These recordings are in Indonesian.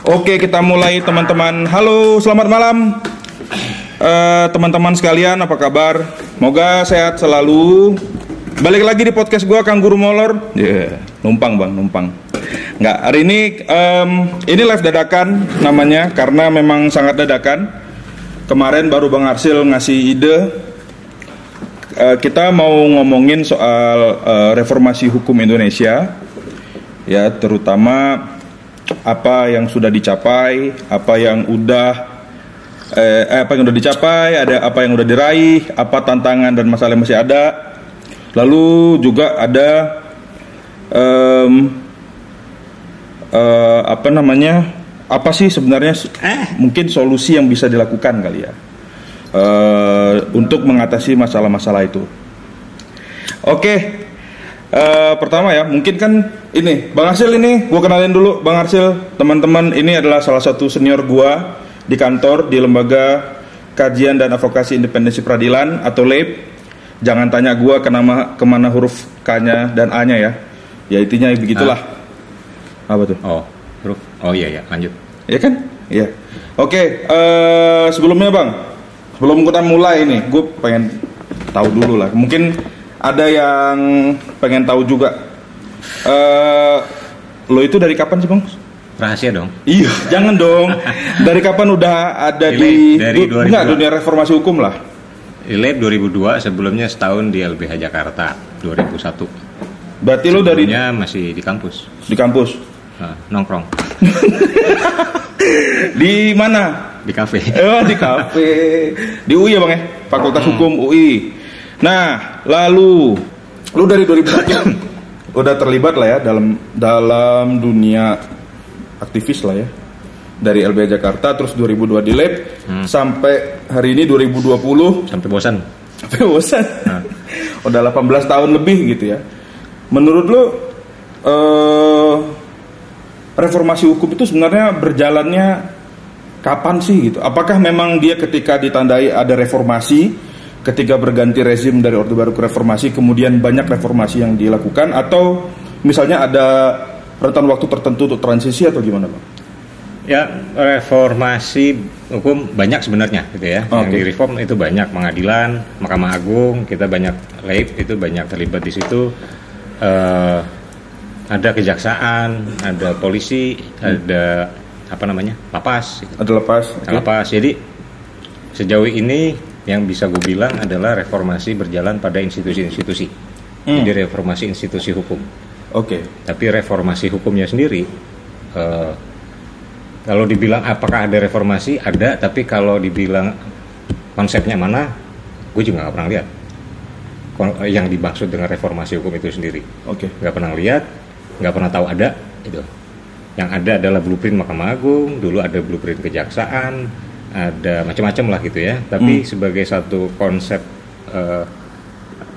Oke, kita mulai teman-teman. Halo, selamat malam. Eh, teman-teman sekalian, apa kabar? Moga sehat selalu. Balik lagi di podcast gua Kang Guru Molor. Ya, numpang bang, numpang. Nggak, hari ini em, ini live dadakan namanya karena memang sangat dadakan. Kemarin baru Bang Arsil ngasih ide. Eh, kita mau ngomongin soal eh, reformasi hukum Indonesia, ya terutama apa yang sudah dicapai, apa yang udah eh, eh, apa yang udah dicapai, ada apa yang udah diraih, apa tantangan dan masalah yang masih ada. Lalu juga ada em, eh, apa namanya? Apa sih sebenarnya s- mungkin solusi yang bisa dilakukan kali ya eh, untuk mengatasi masalah-masalah itu. Oke, Eh, pertama ya, mungkin kan ini Bang Arsil ini, gua kenalin dulu Bang Arsil, teman-teman ini adalah salah satu senior gua di kantor di lembaga kajian dan advokasi independensi peradilan atau LAIP. Jangan tanya gua kenama ke mana huruf K-nya dan A-nya ya, ya intinya begitulah. Apa tuh? Oh, huruf. Oh iya ya, lanjut. Ya kan? Iya. Oke, eh, sebelumnya Bang, sebelum kita mulai ini, gue pengen tahu dulu lah. Mungkin ada yang pengen tahu juga. Eh, lo itu dari kapan sih Bang? Rahasia dong. Iya, jangan dong. Dari kapan udah ada di, Dari du- 2002. enggak, dunia reformasi hukum lah? Ileb 2002, sebelumnya setahun di LBH Jakarta 2001. Berarti lo dari masih di kampus. di kampus. Nah, nongkrong Di mana? di kafe. Oh di kafe di UI ya bang ya Fakultas Hukum UI. Nah lalu. Lu dari 2001 udah terlibat lah ya dalam dalam dunia aktivis lah ya. Dari LBH Jakarta terus 2002 di lab sampai hari ini 2020 Sampai bosan. sampai bosan. Nah. udah 18 tahun lebih gitu ya. Menurut lu eh, reformasi hukum itu sebenarnya berjalannya kapan sih gitu? Apakah memang dia ketika ditandai ada reformasi ketika berganti rezim dari orde baru ke reformasi kemudian banyak reformasi yang dilakukan atau misalnya ada rentan waktu tertentu untuk transisi atau gimana bang? Ya, reformasi hukum banyak sebenarnya gitu ya. Yang Oke. di reform itu banyak pengadilan, Mahkamah Agung, kita banyak LAIP itu banyak terlibat di situ. Eh, ada kejaksaan, ada polisi, ada apa namanya? lapas gitu. Ada lepas? Oke. Lapas. Jadi sejauh ini yang bisa gue bilang adalah reformasi berjalan pada institusi-institusi. Hmm. Jadi reformasi institusi hukum. Oke. Tapi reformasi hukumnya sendiri, eh, kalau dibilang apakah ada reformasi, ada. Tapi kalau dibilang konsepnya mana, gue juga nggak pernah lihat. Yang dimaksud dengan reformasi hukum itu sendiri, Oke. nggak pernah lihat, nggak pernah tahu ada. Itu. Yang ada adalah blueprint Mahkamah Agung, dulu ada blueprint kejaksaan, ada macam-macam lah gitu ya. Tapi Hmm. sebagai satu konsep eh,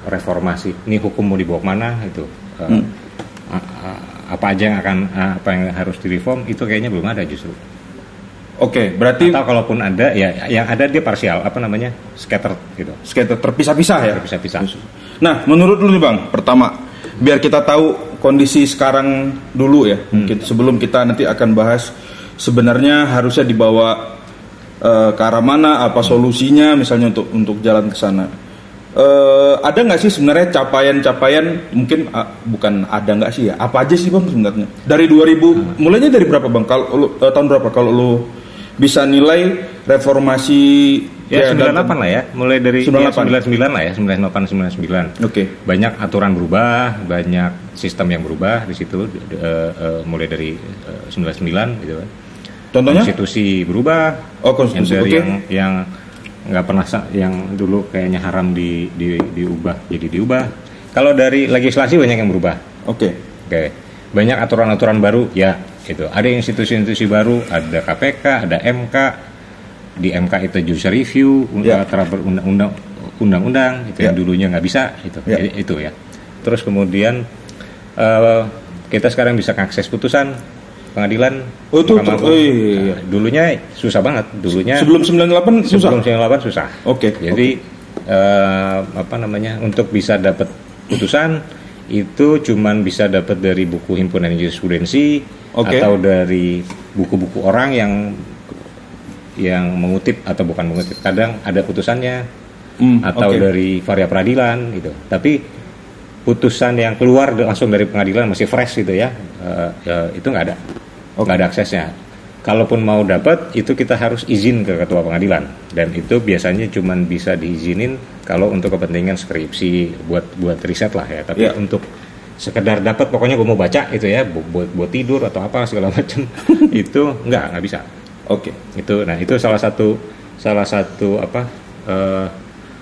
reformasi, ini hukum mau dibawa ke mana itu. eh, Hmm. a- a- apa aja yang akan apa yang harus direform itu kayaknya belum ada justru. Oke. Berarti Atau kalaupun ada ya yang ada dia parsial apa namanya scattered gitu. skater terpisah-pisah ya? Terpisah-pisah. Nah, menurut lu nih Bang, pertama biar kita tahu kondisi sekarang dulu ya, mungkin sebelum kita nanti akan bahas sebenarnya harusnya dibawa eh, ke arah mana, apa solusinya misalnya untuk untuk jalan ke sana. Eh, ada nggak sih sebenarnya capaian-capaian mungkin ah, bukan ada nggak sih ya? Apa aja sih Bang sebenarnya? Dari 2000 mulainya dari berapa Bang? Kalau eh, tahun berapa kalau lu bisa nilai reformasi Ya, dan- 98 lah ya, mulai dari 98. ya, 99 lah ya, 98 99. Oke. Banyak aturan berubah, banyak sistem yang berubah di situ eh, eh, mulai dari eh, 99 gitu kan. Contohnya? Konstitusi berubah, Oh, konstitusi, yang oke. yang yang nggak pernah yang dulu kayaknya haram di, di diubah jadi diubah. Kalau dari legislasi banyak yang berubah. Oke. Oke, banyak aturan-aturan baru ya itu. Ada institusi-institusi baru, ada KPK, ada MK. Di MK itu judicial review, Ya. antara berundang-undang undang-undang itu yang Ya. dulunya nggak bisa itu Ya. Jadi itu ya. Terus kemudian eh, kita sekarang bisa akses putusan pengadilan. Oh, itu ter- oh, iya, iya. Nah, dulunya susah banget. Dulunya Sebelum 98 susah. sebelum 98 susah. Oke. Jadi eh, apa namanya untuk bisa dapat putusan itu cuman bisa dapat dari buku himpunan jurisprudensi Oke. atau dari buku-buku orang yang yang mengutip atau bukan mengutip kadang ada putusannya Hmm, atau oke. dari varia peradilan gitu tapi putusan yang keluar langsung dari pengadilan masih fresh gitu ya eh, eh, itu nggak ada nggak ada aksesnya kalaupun mau dapat itu kita harus izin ke ketua pengadilan dan itu biasanya cuman bisa diizinin kalau untuk kepentingan skripsi buat buat riset lah ya tapi Ya. untuk sekedar dapat pokoknya gue mau baca itu ya bu- buat buat tidur atau apa segala macam itu nggak nggak bisa Oke. itu nah itu salah satu salah satu apa eh,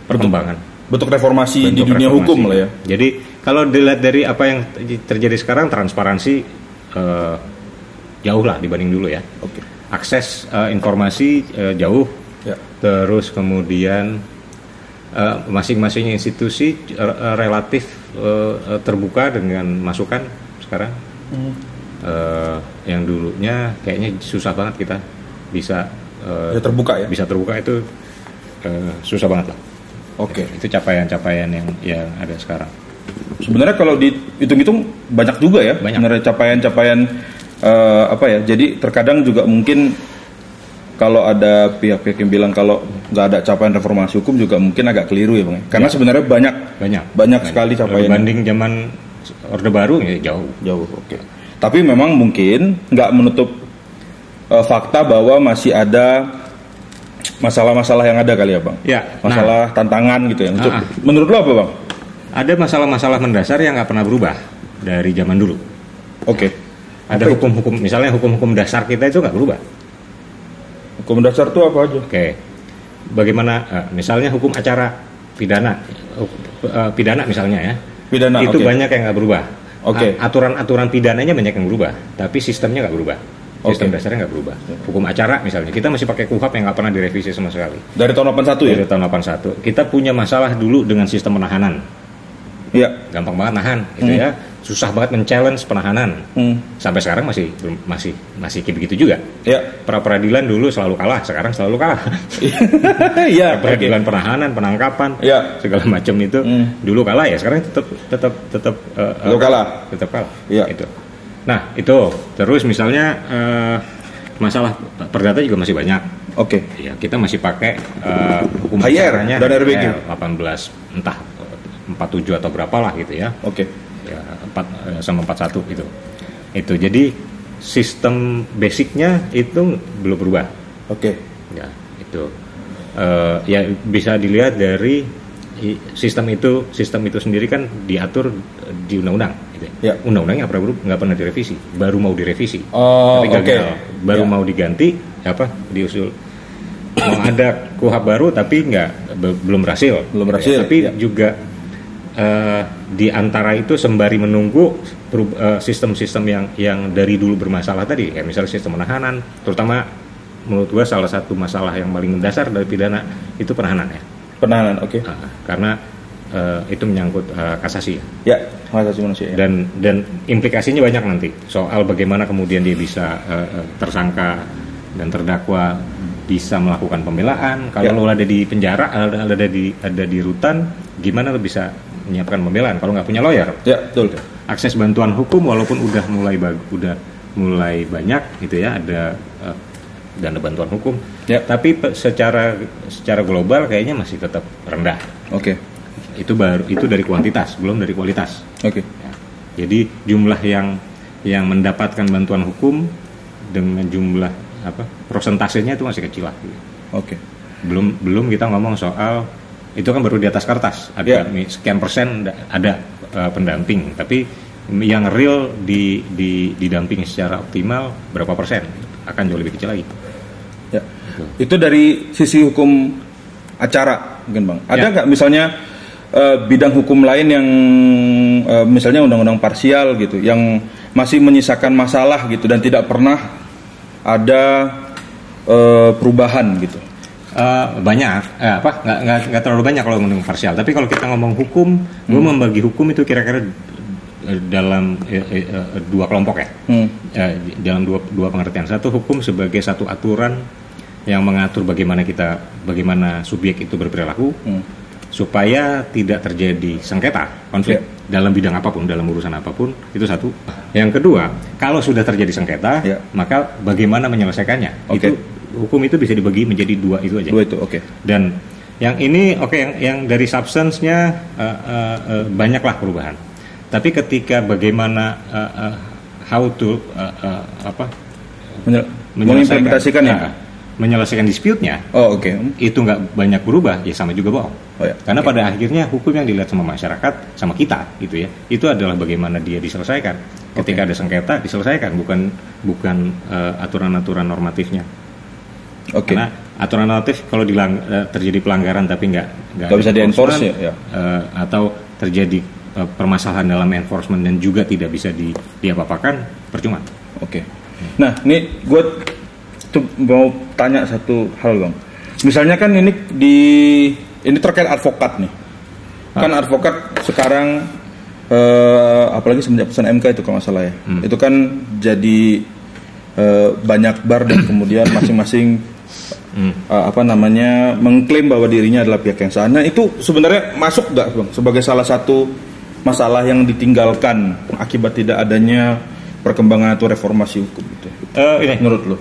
perkembangan Bentuk reformasi di bentuk dunia reformasi. hukum lah ya. Jadi kalau dilihat dari apa yang terjadi sekarang transparansi eh, jauh lah dibanding dulu ya. Oke. Akses eh, informasi eh, jauh. Ya. Terus kemudian eh, masing-masing institusi eh, relatif eh, terbuka dengan masukan sekarang. Hmm. Eh, yang dulunya kayaknya susah banget kita bisa eh, Ya terbuka ya. bisa terbuka itu eh, susah banget lah. Oke. Itu capaian-capaian yang yang ada sekarang. Sebenarnya kalau dihitung-hitung banyak juga ya. Banyak. Sebenarnya capaian-capaian eh, apa ya? Jadi terkadang juga mungkin kalau ada pihak-pihak yang bilang kalau nggak ada capaian reformasi hukum juga mungkin agak keliru ya bang. Karena sebenarnya banyak Banyak. banyak sekali capaian Dibanding zaman Orde Baru ya jauh. jauh. Oke. Tapi memang mungkin nggak menutup eh, fakta bahwa masih ada masalah-masalah yang ada kali ya bang. Ya, Masalah tantangan gitu ya. Untuk- Ah, ah. Menurut lo apa bang? Ada masalah-masalah mendasar yang nggak pernah berubah dari zaman dulu. Oke. Ada itu? hukum-hukum, misalnya hukum-hukum dasar kita itu nggak berubah. Hukum dasar tuh apa aja? Oke, bagaimana? eh, misalnya hukum acara pidana, eh, pidana misalnya ya, Pidana. itu oke. banyak yang nggak berubah. Oke. A- Aturan-aturan pidananya banyak yang berubah, tapi sistemnya nggak berubah. Sistem Oke. dasarnya nggak berubah. Hukum acara misalnya, kita masih pakai KUHAP yang nggak pernah direvisi sama sekali. Dari tahun 81 ya? Dari tahun 81. Kita punya masalah dulu dengan sistem penahanan. Iya. Gampang banget nahan gitu Hmm. ya. Susah banget men-challenge penahanan. Hmm. Sampai sekarang masih masih masih kayak begitu juga. Ya. Pra peradilan dulu selalu kalah, sekarang selalu kalah. Iya. Pra peradilan penahanan, penangkapan, Ya. segala macam itu Hmm. dulu kalah ya, sekarang tetap tetap tetap eh, Tetap eh, kalah. Tetap kalah. Iya. Itu. Nah, itu. Terus misalnya eh, masalah perdata juga masih banyak. Oke. Ya, kita masih pakai eh, hukum HR dan RBG. eh, 18 entah 47 atau berapa lah gitu ya. Oke. Ya, 4 eh, sama 41 itu. Itu. Jadi sistem basicnya itu belum berubah. Oke. Ya, itu. Eh, ya bisa dilihat dari sistem itu sistem itu sendiri kan diatur eh, di undang-undang gitu Ya. undang-undangnya nggak pernah nggak pernah direvisi baru mau direvisi Oh, tapi gagal baru Ya. mau diganti apa diusul mau ada kuhab baru tapi nggak be- belum berhasil Belum berhasil, tapi ya. juga eh, di antara itu sembari menunggu eh, sistem-sistem yang yang dari dulu bermasalah tadi ya misalnya sistem penahanan terutama menurut gua salah satu masalah yang paling mendasar dari pidana itu penahanan ya Penahanan. Oke. Ah, karena eh, itu menyangkut eh, kasasi ya Ya. Hak asasi manusia. Ya. dan dan implikasinya banyak nanti soal bagaimana kemudian dia bisa eh, tersangka dan terdakwa bisa melakukan pembelaan kalau Ya. lo ada di penjara ada, ada di ada di rutan gimana lo bisa menyiapkan pembelaan kalau nggak punya lawyer Ya, betul. akses bantuan hukum walaupun udah mulai bag- udah mulai banyak gitu ya ada eh, dana bantuan hukum Ya. tapi secara secara global kayaknya masih tetap rendah Oke. itu baru itu dari kuantitas belum dari kualitas Oke. Ya. Jadi jumlah yang yang mendapatkan bantuan hukum dengan jumlah apa prosentasenya itu masih kecil lah. Oke. Belum belum kita ngomong soal itu kan baru di atas kertas ada Ya. mi- sekian persen da- ada uh, pendamping tapi yang real di, di didampingi secara optimal berapa persen akan jauh lebih kecil lagi. Ya. Itu dari sisi hukum acara, mungkin bang. Ada Ya. nggak misalnya eh, bidang hukum lain yang eh, misalnya undang-undang parsial gitu, yang masih menyisakan masalah gitu dan tidak pernah ada eh, perubahan gitu. Eh, banyak eh, apa nggak nggak nggak terlalu banyak kalau ngomong parsial tapi kalau kita ngomong hukum gue Hmm. membagi hukum itu kira-kira eh, dalam eh, eh, eh, dua kelompok ya Hmm. Eh, dalam dua dua pengertian satu hukum sebagai satu aturan yang mengatur bagaimana kita bagaimana subjek itu berperilaku Hmm. supaya tidak terjadi sengketa konflik Ya. dalam bidang apa pun, dalam urusan apa pun, itu satu. Yang kedua, kalau sudah terjadi sengketa, Ya. maka bagaimana menyelesaikannya? Oke. Itu hukum itu bisa dibagi menjadi dua itu aja. Dua itu, oke. Dan yang ini oke yang, yang dari substance-nya eh, eh, eh, banyaklah perubahan. Tapi ketika bagaimana eh, eh, how to eh, eh, apa Menyel- menyelesaikan- mengimplementasikan ya. nah, menyelesaikan dispute-nya Oh, oke. itu nggak banyak berubah ya sama juga bohong. Oh, ya. Karena Oke. pada akhirnya hukum yang dilihat sama masyarakat sama kita gitu ya itu adalah bagaimana dia diselesaikan. Ketika ada sengketa diselesaikan bukan bukan aturan-aturan normatifnya. Oke. Karena aturan normatif kalau dilang, eh, terjadi pelanggaran tapi nggak Nggak bisa di-enforce ya, eh, atau terjadi eh, permasalahan dalam enforcement dan juga tidak bisa di diapa-apakan percuma. Oke. Nah, ini gue tuh mau tanya satu hal bang. Misalnya kan ini di ini terkait advokat nih. Kan advokat sekarang eh, apalagi semenjak putusan MK itu kalau nggak salah ya. Itu kan jadi eh, banyak bar dan kemudian masing-masing Hmm. eh, apa namanya mengklaim bahwa dirinya adalah pihak yang salah. Nah, itu sebenarnya masuk nggak bang sebagai salah satu masalah yang ditinggalkan akibat tidak adanya perkembangan atau reformasi hukum itu. Eh, ini Menurut lo?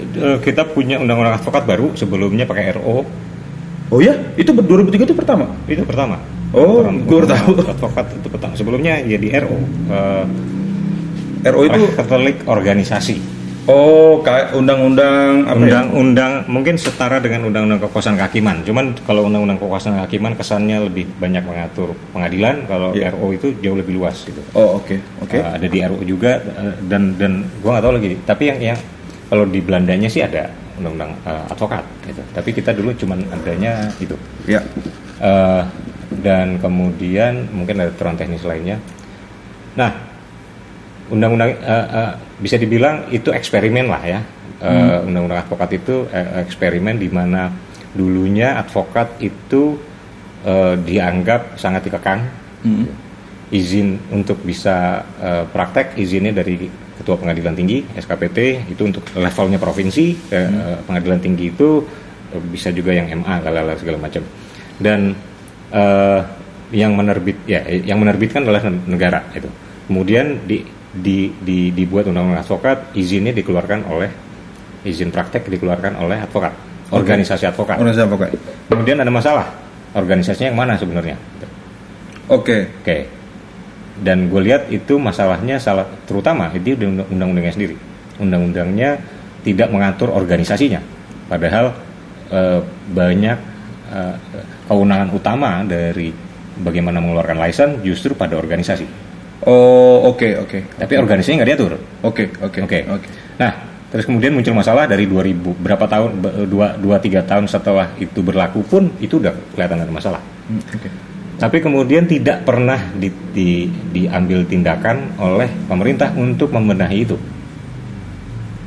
eh, kita punya undang-undang advokat baru sebelumnya pakai RO Oh ya, itu ber- 2003 itu pertama. itu pertama. Oh, gue baru tahu. Advokat itu pertama. Sebelumnya jadi RO. eh, RO itu Catholic organisasi. Oh kayak undang-undang apa ya? Undang-undang mungkin setara dengan undang-undang kekuasaan kehakiman. Cuman kalau undang-undang kekuasaan kehakiman kesannya lebih banyak mengatur pengadilan. Kalau Iya. RO itu jauh lebih luas gitu. Oh oke oke. Uh, ada di RO juga uh, dan dan gua nggak tahu lagi. Tapi yang yang kalau di Belandanya sih ada undang-undang uh, advokat gitu. Tapi kita dulu cuman adanya itu. Ya. Uh, dan kemudian mungkin ada aturan teknis lainnya. Nah, undang-undang uh, uh, bisa dibilang itu eksperimen lah ya. Uh, Undang-undang advokat itu uh, eksperimen di mana dulunya advokat itu uh, dianggap sangat dikekang. Hmm. izin untuk bisa eh, praktek izinnya dari ketua pengadilan tinggi SKPT itu untuk levelnya provinsi eh, eh, pengadilan tinggi itu eh, bisa juga yang MA lalala segala macam. Dan eh, yang menerbit ya eh, yang menerbitkan adalah negara itu. Kemudian di, di, di- dibuat undang-undang advokat izinnya dikeluarkan oleh izin praktek dikeluarkan oleh advokat organisasi advokat Organisasi advokat. kemudian ada masalah organisasinya yang mana sebenarnya Oke. Oke. Dan gue lihat itu masalahnya salah terutama itu di undang- undang-undangnya sendiri. Undang-undangnya tidak mengatur organisasinya. Padahal eh, banyak eh, kewenangan utama dari bagaimana mengeluarkan license justru pada organisasi. Oh oke oke. Tapi organisasinya nggak diatur. Oke oke Oke. oke. Nah, terus kemudian muncul masalah dari 2000 berapa tahun be- dua dua tiga tahun setelah itu berlaku pun itu udah kelihatan ada masalah. Hmm, Oke. Tapi kemudian tidak pernah di, di- diambil tindakan oleh pemerintah untuk membenahi itu.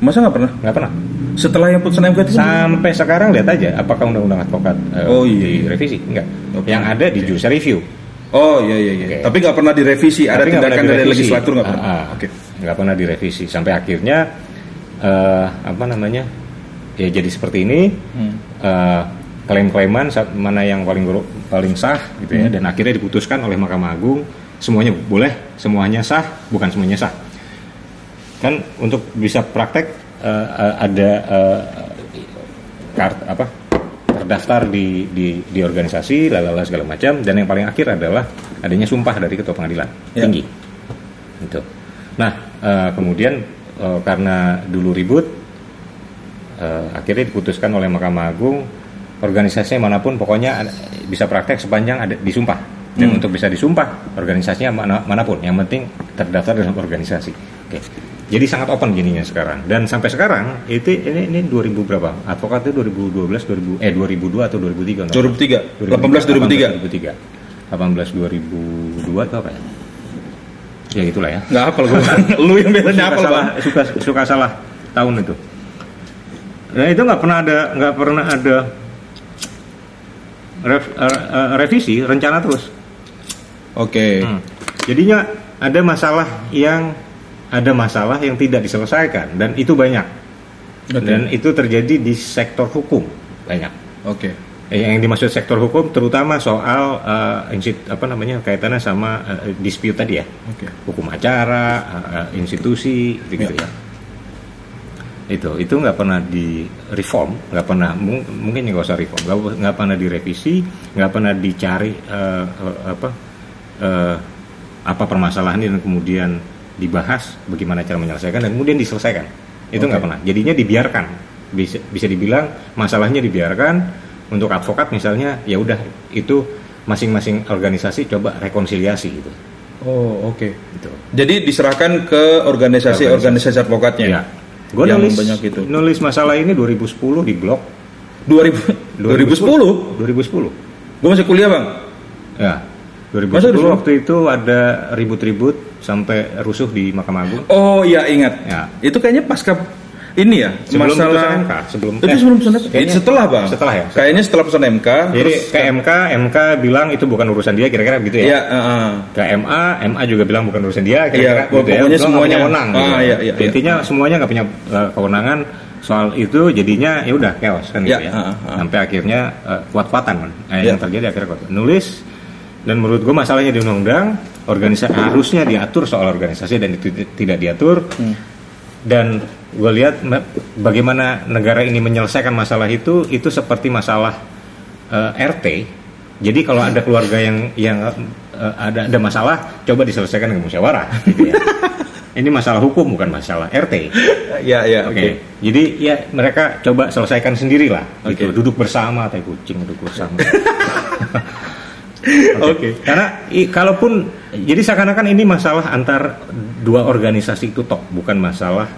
Masa nggak pernah? Nggak pernah. Setelah yang putusan MK itu? Sampai sekarang lihat aja apakah undang-undang advokat eh, Oh, iya. direvisi? Enggak. Oke. Yang ada di judicial review. Oh iya iya iya. Oke. Tapi nggak pernah direvisi. Ada Tapi nggak tindakan pernah dari direvisi. legislatur nggak pernah. Ah, ah. Oke. Nggak pernah direvisi sampai akhirnya eh, apa namanya? Ya jadi seperti ini. Hmm. eh, klaim-klaiman mana yang paling paling sah gitu ya dan akhirnya diputuskan oleh Mahkamah Agung semuanya boleh semuanya sah bukan semuanya sah kan untuk bisa praktek eh, eh, ada eh, kart apa terdaftar di, di di organisasi lalala segala macam dan yang paling akhir adalah adanya sumpah dari ketua pengadilan Ya. tinggi. Itu. Nah eh, kemudian eh, karena dulu ribut eh, akhirnya diputuskan oleh Mahkamah Agung organisasi mana pun pokoknya ada- bisa praktek sepanjang ada disumpah. Dan Hmm. untuk bisa disumpah organisasinya mana, mana pun. Yang penting terdaftar dalam organisasi. Oke jadi sangat open gininya sekarang dan sampai sekarang itu ini ini 2000 berapa advokat itu 2012 2000 eh 2002 atau 2003 nggak 2003. 18 2003. 18 2002 itu apa ya ya itulah ya Nggak hafal gue. Lu yang biasanya hafal salah, bang. suka suka salah tahun itu. Nah itu nggak pernah ada nggak pernah ada rev- eh, eh, revisi rencana terus. Oke. Hmm. Jadinya ada masalah yang ada masalah yang tidak diselesaikan dan itu banyak Oke. dan itu terjadi di sektor hukum banyak. Oke. Eh, yang dimaksud sektor hukum terutama soal insit- apa namanya kaitannya sama eh, dispute tadi ya. Oke. Hukum acara, eh, institusi gitu, Ya. ya. Itu itu nggak pernah di reform, nggak pernah mung- mungkin nggak usah reform, nggak nggak pernah direvisi, nggak pernah dicari eh, eh, apa eh, apa permasalahan ini dan kemudian dibahas bagaimana cara menyelesaikan dan kemudian diselesaikan. Itu nggak Oke. pernah. Jadinya dibiarkan. Bisa bisa dibilang masalahnya dibiarkan untuk advokat misalnya ya udah itu masing-masing organisasi coba rekonsiliasi gitu. Oh, oke. Gitu. Jadi diserahkan ke organisasi-organisasi advokatnya. Ya. Gue nulis banyak itu. nulis masalah ini 2010 di blog 2000 2010. 2010. Gue masih kuliah, Bang. Ya. Masa 2010 2010? waktu itu ada ribut-ribut sampai rusuh di Mahkamah Agung. Oh, iya ingat. Ya. Itu kayaknya pasca ini ya, Sebelum masalah putusan MK, sebelum- Itu eh, sebelum putusan MK. kayaknya setelah, Bang. setelah ya? Kayaknya setelah putusan MK. Jadi terus ke MK, MK bilang itu bukan urusan dia kira-kira begitu ya. Iya, heeh. Ke MA, MA juga bilang bukan urusan dia kira-kira Iya, gitu ya. pokoknya Lo nggak semuanya. wewenang. Ah, gitu. iya, iya, iya. Intinya semuanya nggak punya uh, kewenangan soal itu jadinya ya udah chaos kan Iya, gitu ya. ah, ah. Sampai akhirnya uh, kuat-kuatan kan. Eh, Iya. yang terjadi akhirnya kuat. Nulis dan menurut gue masalahnya di undang-undang organisasi harusnya diatur soal organisasi dan itu tidak diatur Hmm. dan gue lihat bagaimana negara ini menyelesaikan masalah itu itu seperti masalah eh, RT jadi kalau ada keluarga yang yang eh, ada ada masalah coba diselesaikan dengan musyawarah gitu ya. ini masalah hukum bukan masalah RT Iya, iya, Oke, oke. jadi ya mereka coba selesaikan sendiri lah, gitu. Duduk bersama, tai kucing duduk bersama. Oke. Karena i- kalaupun jadi seakan-akan ini masalah antar dua organisasi itu toh, bukan masalah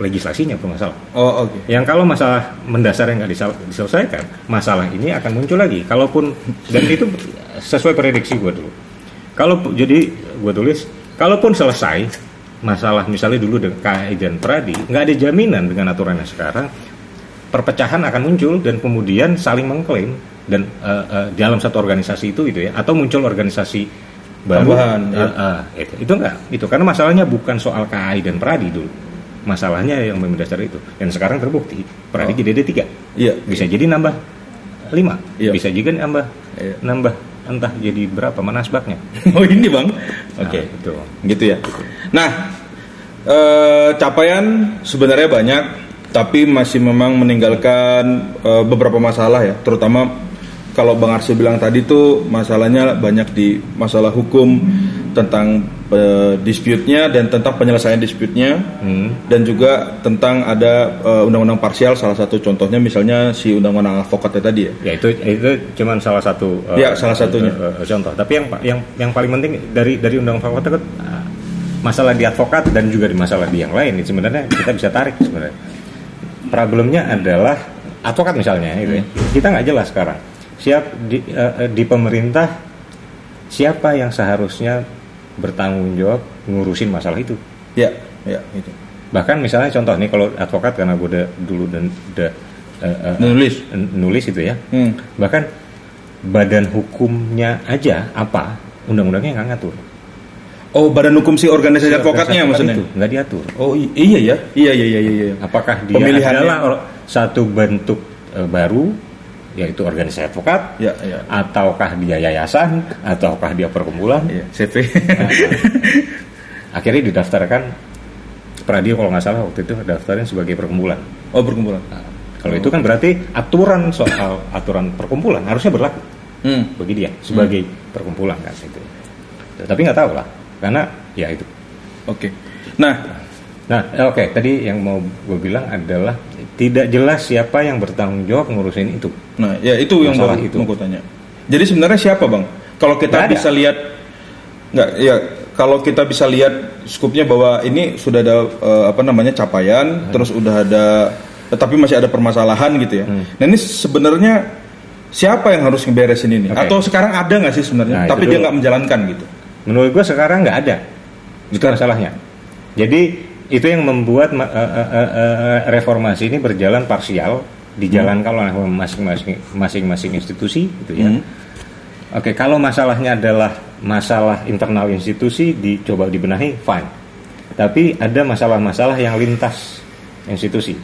legislasinya bukan masalah. Oh, oke. Yang kalau masalah mendasar yang nggak disel- diselesaikan, masalah ini akan muncul lagi. Kalaupun dan itu sesuai prediksi gue dulu. Kalau jadi gue tulis, kalaupun selesai masalah misalnya dulu dengan KAI dan Pradi, nggak ada jaminan dengan aturan yang sekarang perpecahan akan muncul dan kemudian saling mengklaim dan eh, eh, dalam satu organisasi itu gitu ya, atau muncul organisasi baru. Tambahan, eh, ya. eh, itu, itu enggak, itu karena masalahnya bukan soal KAI dan Pradi dulu. Masalahnya yang mendasar itu. Dan sekarang terbukti Pradi Oh. jadi ada tiga. Iya. Bisa jadi nambah lima. Iya. Bisa juga nambah Iya. nambah entah jadi berapa mana asbaknya. Oh, ini, Bang. Oke. Nah, itu. Gitu ya. Nah, eh, capaian sebenarnya banyak, tapi masih memang meninggalkan eh, beberapa masalah ya, terutama kalau Bang Arsi bilang tadi tuh masalahnya banyak di masalah hukum tentang eh, dispute-nya dan tentang penyelesaian dispute-nya Hmm. dan juga tentang ada eh, undang-undang parsial salah satu contohnya misalnya si undang-undang advokatnya tadi ya. Ya itu itu cuman salah satu eh, Ya, salah satunya. eh, eh, contoh. Tapi yang yang yang paling penting dari dari undang advokat itu eh, masalah di advokat dan juga di masalah di yang lain sebenarnya kita bisa tarik sebenarnya. Problemnya adalah advokat misalnya gitu ya. Kita nggak jelas sekarang. Siap di eh, di pemerintah siapa yang seharusnya bertanggung jawab ngurusin masalah itu. Ya, ya gitu. Bahkan misalnya contoh nih kalau advokat karena gue udah dulu dan udah eh, Nulis. nulis itu ya Hmm. bahkan badan hukumnya aja apa undang-undangnya nggak ngatur Oh, badan hukum si organisasi advokatnya Advokat maksudnya. itu nggak diatur Oh iya ya, iya iya iya iya. iya. apakah dia adalah satu bentuk baru yaitu organisasi advokat Ya ya. ataukah dia yayasan ataukah dia perkumpulan Iya, CV. akhirnya didaftarkan Pradio kalau nggak salah waktu itu daftarnya sebagai perkumpulan oh perkumpulan. Nah, kalau itu kan berarti aturan soal aturan perkumpulan harusnya berlaku Hmm. bagi dia sebagai perkumpulan kan itu. Tapi nggak tahu lah karena ya itu. Oke. Nah, Nah eh, oke tadi yang mau gue bilang adalah tidak jelas siapa yang bertanggung jawab ngurusin itu. nah ya itu yang baru itu. mau gue tanya. Jadi sebenarnya siapa bang? Kalau kita bisa lihat, nggak ya kalau kita bisa lihat skupnya bahwa ini sudah ada eh, apa namanya capaian, terus udah ada, eh, tapi masih ada permasalahan gitu ya. Hmm. Nah ini sebenarnya siapa yang harus ngeberesin ini? Oke. Atau sekarang ada nggak sih sebenarnya? Nah, tapi dia nggak menjalankan gitu. Menurut gue sekarang nggak ada. Itu masalahnya. Jadi itu yang membuat eh, eh, eh, reformasi ini berjalan parsial, dijalankan oleh masing-masing masing-masing institusi gitu ya. Hmm. Oke, kalau masalahnya adalah masalah internal institusi dicoba dibenahi, fine. Tapi ada masalah-masalah yang lintas institusi.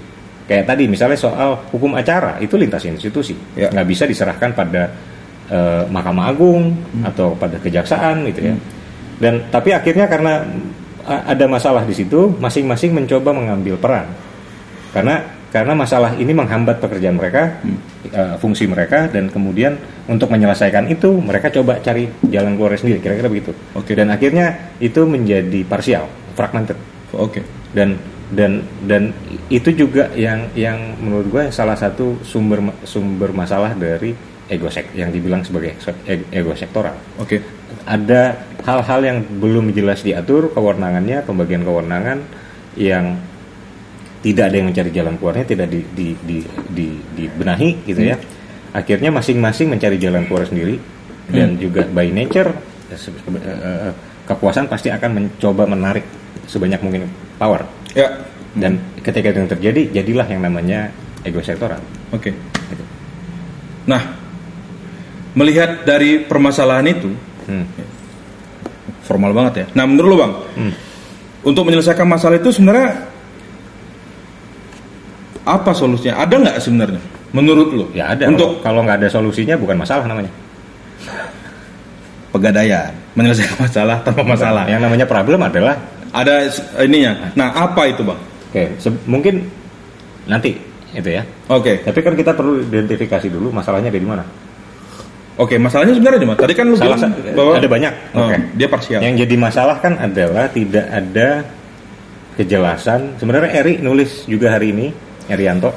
kayak tadi misalnya soal hukum acara itu lintas institusi Ya. nggak bisa diserahkan pada eh, Mahkamah Agung atau pada kejaksaan gitu ya dan tapi akhirnya karena ada masalah di situ masing-masing mencoba mengambil peran karena karena masalah ini menghambat pekerjaan mereka eh, fungsi mereka dan kemudian untuk menyelesaikan itu mereka coba cari jalan keluar sendiri kira-kira begitu Oke. dan akhirnya itu menjadi parsial fragmented Oke. dan dan dan itu juga yang yang menurut gue salah satu sumber sumber masalah dari ego sek yang dibilang sebagai ego, ego sektoral Oke. ada hal-hal yang belum jelas diatur kewenangannya pembagian kewenangan yang tidak ada yang mencari jalan keluarnya tidak di, di, di, di, dibenahi gitu ya. Akhirnya masing-masing mencari jalan keluar sendiri. Dan juga by nature eh, se- eh, eh, kekuasaan pasti akan mencoba menarik sebanyak mungkin power. Ya. dan ketika itu yang terjadi jadilah yang namanya ego sektoral. Oke. Nah, melihat dari permasalahan itu Hmm. Formal banget ya. Nah, menurut lo bang, Hmm. untuk menyelesaikan masalah itu sebenarnya apa solusinya? Ada nggak sebenarnya? Menurut lo? ya ada Untuk kalau nggak ada solusinya bukan masalah namanya pegadaian, menyelesaikan masalah tanpa masalah. yang namanya problem adalah Ada ininya. Nah, apa itu bang? Oke, se- mungkin nanti itu ya. Oke. Tapi kan kita perlu identifikasi dulu masalahnya dari mana. Oke, masalahnya sebenarnya mana? Tadi kan lu Salah bilang sa- bahwa ada banyak. Oh, Oke. dia parsial. Yang jadi masalah kan adalah tidak ada kejelasan. Sebenarnya Eri nulis juga hari ini, Erianto.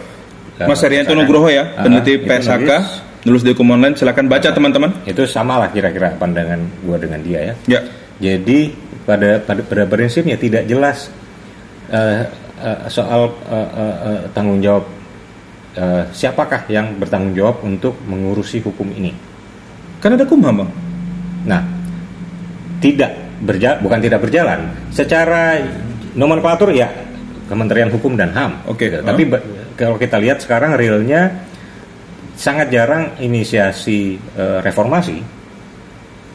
Mas Eh, Herianto sana. Nugroho ya, Ah, peneliti itu PSHK, nulis. nulis di online. Silakan baca teman-teman. Itu sama lah kira-kira pandangan gua dengan dia ya. Ya. Jadi pada pada pada prinsipnya tidak jelas eh, eh, soal eh, eh, eh, tanggung jawab eh, siapakah yang bertanggung jawab untuk mengurusi hukum ini. Kan ada kumham bang. Nah, tidak berjalan, bukan tidak berjalan. Secara nomenklatur ya Kementerian Hukum dan HAM. Oke, Gitu. uh. Tapi ba- kalau kita lihat sekarang realnya sangat jarang inisiasi eh, reformasi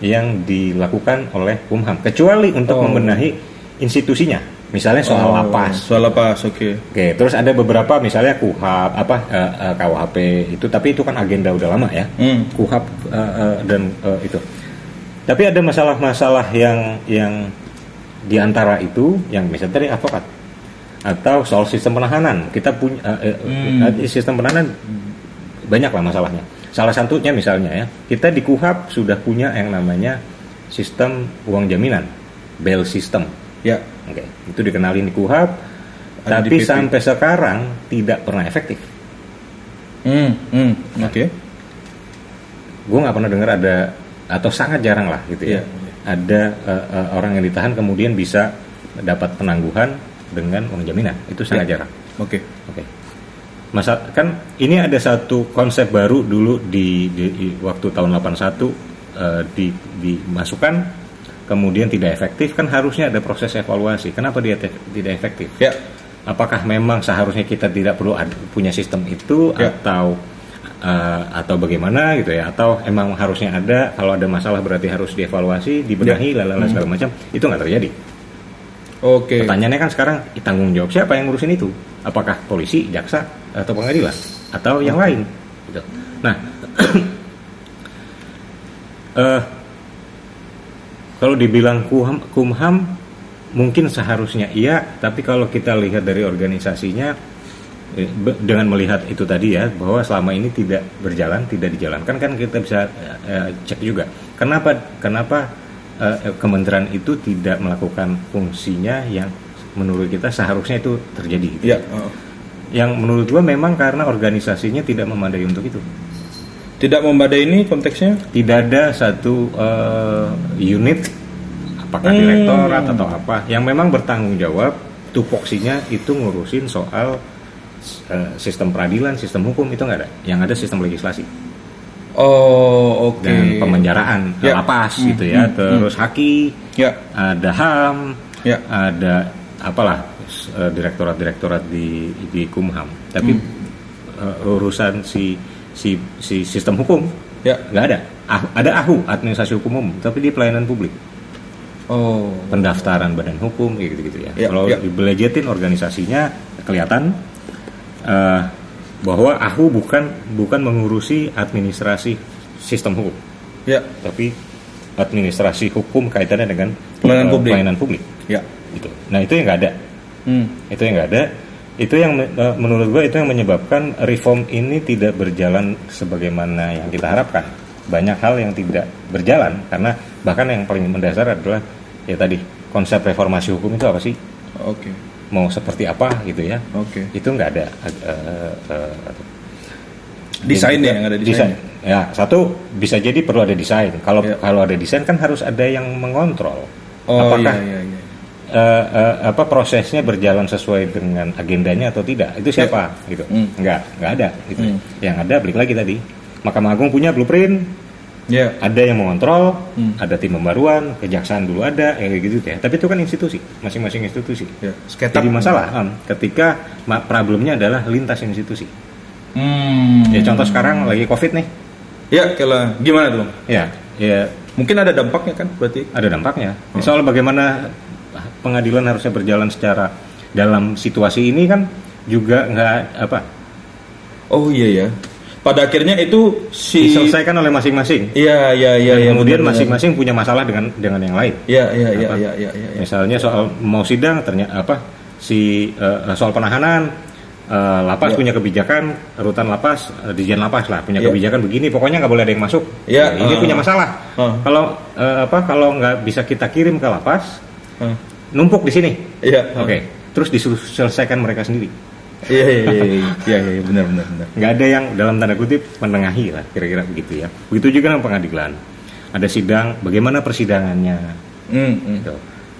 yang dilakukan oleh Kumham, kecuali untuk Oh. membenahi institusinya. Misalnya soal Oh, lapas. Soal lapas, oke. Oke, terus ada beberapa misalnya KUHAP apa eh, eh, KUHP itu tapi itu kan agenda udah lama ya. Hmm. KUHAP eh, eh, dan eh, itu. Tapi ada masalah-masalah yang yang di antara itu yang misalnya tadi advokat atau soal sistem penahanan. Kita punya eh, eh, Hmm. sistem penahanan banyak lah masalahnya. Salah satunya misalnya ya, kita di KUHAP sudah punya yang namanya sistem uang jaminan, bail system. Ya. Oke, itu dikenalin di KUHAP, Ada di tapi PP. sampai sekarang tidak pernah efektif. Hmm, hmm, oke. Gue nggak pernah dengar ada atau sangat jarang lah gitu ya, Iya. ada eh, eh, orang yang ditahan kemudian bisa dapat penangguhan dengan uang jaminan. Itu sangat Iya. jarang. Oke. Oke. Masa kan ini ada satu konsep baru dulu di, di- di waktu tahun 81 eh, di dimasukkan kemudian tidak efektif kan harusnya ada proses evaluasi. Kenapa dia tidak efektif? Ya. Apakah memang seharusnya kita tidak perlu ada, punya sistem itu Ya. atau eh, atau bagaimana gitu ya? Atau emang harusnya ada kalau ada masalah berarti harus dievaluasi, dibenahi, Ya. lalala segala macam. Itu nggak terjadi. Oke. Pertanyaannya kan sekarang tanggung jawab siapa yang ngurusin itu? Apakah polisi, jaksa, atau pengadilan, atau yang lain? Gitu. Nah, eh, kalau dibilang kumham, kumham mungkin seharusnya iya, tapi kalau kita lihat dari organisasinya eh, dengan melihat itu tadi ya bahwa selama ini tidak berjalan, tidak dijalankan kan kita bisa eh, cek juga. Kenapa? Kenapa eh, kementerian itu tidak melakukan fungsinya yang menurut kita seharusnya itu terjadi? gitu. Ya. oh. Yang menurut gua memang karena organisasinya tidak memadai untuk itu. Tidak membadai ini konteksnya? Tidak ada satu eh, unit apakah Hmm. direktorat atau apa yang memang bertanggung jawab tupoksinya itu ngurusin soal eh, sistem peradilan, sistem hukum itu nggak ada. Yang ada sistem legislasi Oh, oke. dan pemenjaraan, Ya. lapas Hmm, gitu ya. hmm, Terus haki, Ya. ada HAM, Ya. ada apalah eh, direktorat-direktorat di di Kumham. Tapi Hmm. eh, urusan si si si sistem hukum Ya. nggak ada. Ah- ada AHU administrasi hukum umum, tapi di pelayanan publik, Oh. pendaftaran badan hukum kayak gitu-gitu ya. Ya, Kalau ya. dibelejetin organisasinya kelihatan eh, bahwa AHU bukan bukan mengurusi administrasi sistem hukum, Ya. tapi administrasi hukum kaitannya dengan Pelayanan eh, publik. pelayanan publik. Ya. Gitu. Nah itu yang nggak ada. Hmm. itu yang nggak ada itu yang eh, menurut gue itu yang menyebabkan reform ini tidak berjalan sebagaimana yang kita harapkan banyak hal yang tidak berjalan karena bahkan yang paling mendasar adalah ya tadi konsep reformasi hukum itu apa sih Oke. mau seperti apa gitu ya Oke. itu nggak ada eh, eh, Desain ya, yang ada desain. desain. ya satu bisa jadi perlu ada desain kalau Ya. kalau ada desain kan harus ada yang mengontrol Oh apakah iya iya iya. eh, eh, apa prosesnya berjalan sesuai dengan agendanya atau tidak itu siapa gitu Hmm. nggak nggak ada gitu Hmm. yang ada balik lagi tadi Mahkamah Agung punya blueprint Ya. ada yang mengontrol Hmm. ada tim pembaruan kejaksaan dulu ada ya kayak gitu ya tapi itu kan institusi masing-masing institusi Ya. Jadi masalah em, ketika problemnya adalah lintas institusi Hmm. ya contoh sekarang lagi covid nih Ya, kela gimana dong? ya ya Mungkin ada dampaknya kan berarti? ada dampaknya. Soal bagaimana pengadilan harusnya berjalan secara dalam situasi ini kan juga nggak apa Oh iya ya. Pada akhirnya itu si diselesaikan oleh masing-masing. Iya iya iya iya. kemudian masing-masing punya masalah dengan dengan yang lain. Iya iya iya iya iya iya. iya. Misalnya soal mau sidang ternyata apa si eh, soal penahanan eh, lapas Ya. punya kebijakan rutan lapas eh, dirjen lapas lah punya Ya. kebijakan begini pokoknya nggak boleh ada yang masuk. Ya, Nah, ini eh. punya masalah. Eh. Kalau eh, apa kalau nggak bisa kita kirim ke lapas Hah. Numpuk di sini. Iya. Oke, terus diselesaikan mereka sendiri. Iya iya iya iya iya iya benar benar benar. Nggak ada yang dalam tanda kutip menengahi lah, kira-kira begitu ya. Begitu juga dengan pengadilan. Ada sidang, bagaimana persidangannya? Hmm, hmm. Gitu.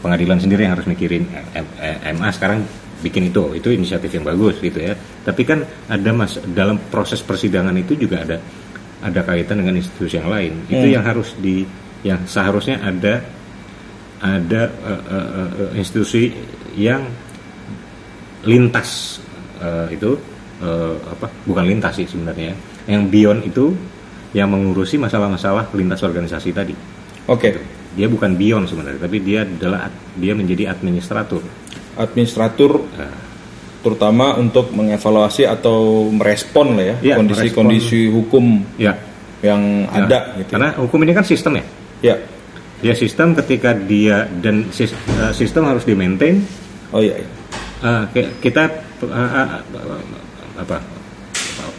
Pengadilan sendiri yang harus mikirin M- M- MA sekarang bikin itu, itu inisiatif yang bagus gitu ya. Tapi kan ada mas dalam proses persidangan itu juga ada ada kaitan dengan institusi yang lain. Itu Hmm. yang harus di yang seharusnya ada ada eh, eh, eh, institusi yang lintas eh, itu eh, apa bukan lintas sih sebenarnya yang beyond itu yang mengurusi masalah-masalah lintas organisasi tadi Oke. dia bukan beyond sebenarnya tapi dia adalah dia menjadi administrator Administratur Nah, terutama untuk mengevaluasi atau merespon lah ya Iya, kondisi-kondisi hukum ya yang ya. ada gitu. karena hukum ini kan sistem ya Ya. Dia sistem ketika dia dan eh, sistem harus di maintain Oh iya. iya. Eh, kita eh, apa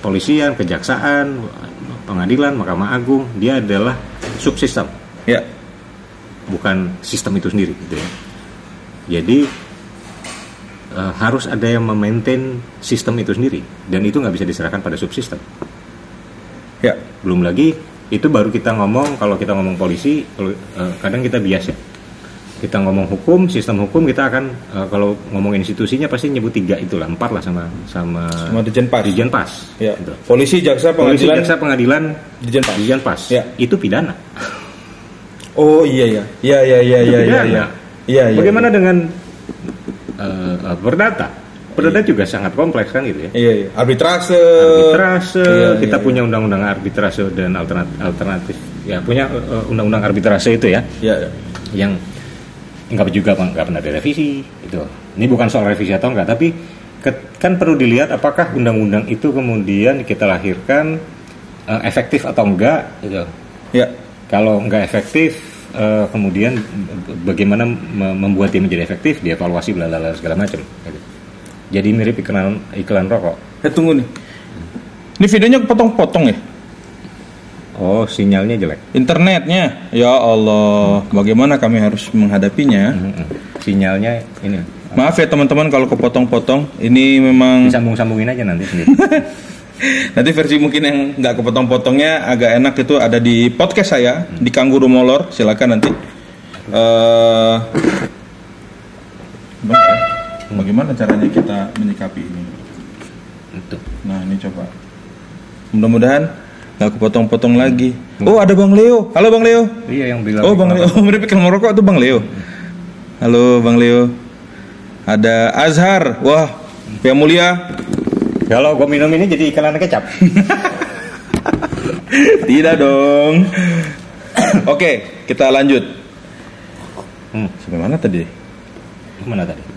polisian kejaksaan pengadilan mahkamah agung dia adalah subsistem Ya. bukan sistem itu sendiri gitu ya. Jadi harus ada yang memaintain sistem itu sendiri dan itu nggak bisa diserahkan pada subsistem. Ya. Belum lagi itu baru kita ngomong kalau kita ngomong polisi kalau, eh, kadang kita bias ya. Kita ngomong hukum, sistem hukum kita akan eh, kalau ngomong institusinya pasti nyebut tiga itulah empat lah sama sama Sama Dirjen Pas. Dirjen Pas. Ya. Gitu. Polisi, jaksa, Polisi, pengadilan, jaksa, pengadilan, Dirjen Pas. Dirjen Pas. Ya. Itu pidana. Oh iya iya. Iya iya iya iya iya. Iya. Iya. Bagaimana dengan eh, eh, perdata? Perdata juga sangat kompleks kan gitu ya. Iya iya. Arbitrase. Arbitrase, Iya, kita iya, punya undang-undang arbitrase dan alternatif, alternatif. Ya punya eh, undang-undang arbitrase itu ya, Iya. iya. yang nggak juga nggak pernah direvisi itu. Ini bukan soal revisi atau enggak, tapi ke- kan perlu dilihat apakah undang-undang itu kemudian kita lahirkan eh, efektif atau enggak gitu. Iya. Kalau nggak efektif, eh, kemudian bagaimana me- membuat dia menjadi efektif, dievaluasi bla bla segala macam. gitu. Jadi mirip iklan iklan rokok. Eh tunggu nih. Ini videonya potong-potong ya? Oh, sinyalnya jelek. Internetnya. Ya Allah, bagaimana kami harus menghadapinya? Sinyalnya ini Maaf ya teman-teman kalau kepotong-potong. Ini memang disambung-sambungin aja nanti sendiri. nanti versi mungkin yang nggak kepotong-potongnya agak enak itu ada di podcast saya di Kangguru Molor. Silakan nanti. Eh, ya? bagaimana caranya kita menyikapi ini? Itu. Nah ini coba. Mudah-mudahan nggak kepotong-potong lagi. Oh ada Bang Leo. Halo Bang Leo. Iya yang bilang. Oh Bang Leo, oh, mirip merokok itu Bang Leo. Halo Bang Leo. Ada Azhar. Wah, yang mulia. Kalau gue minum ini jadi iklan kecap. Tidak dong. Oke, kita lanjut. hmm. Sampai mana tadi? Mana tadi?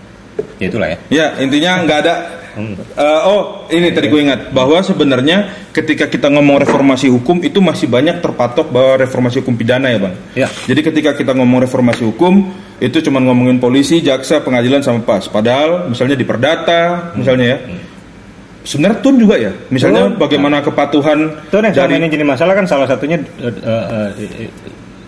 Ya itulah ya. Ya, intinya nggak ada Hmm. Eh, oh, ini tadi gue ingat bahwa sebenarnya ketika kita ngomong reformasi hukum itu masih banyak terpatok bahwa reformasi hukum pidana ya bang. Ya. Jadi ketika kita ngomong reformasi hukum itu cuma ngomongin polisi, jaksa, pengadilan sama pas. Padahal misalnya di perdata, misalnya ya. Sebenarnya tun juga ya. Misalnya Tun. bagaimana kepatuhan Itu yang dari ini jadi masalah kan salah satunya eh, eh, eh,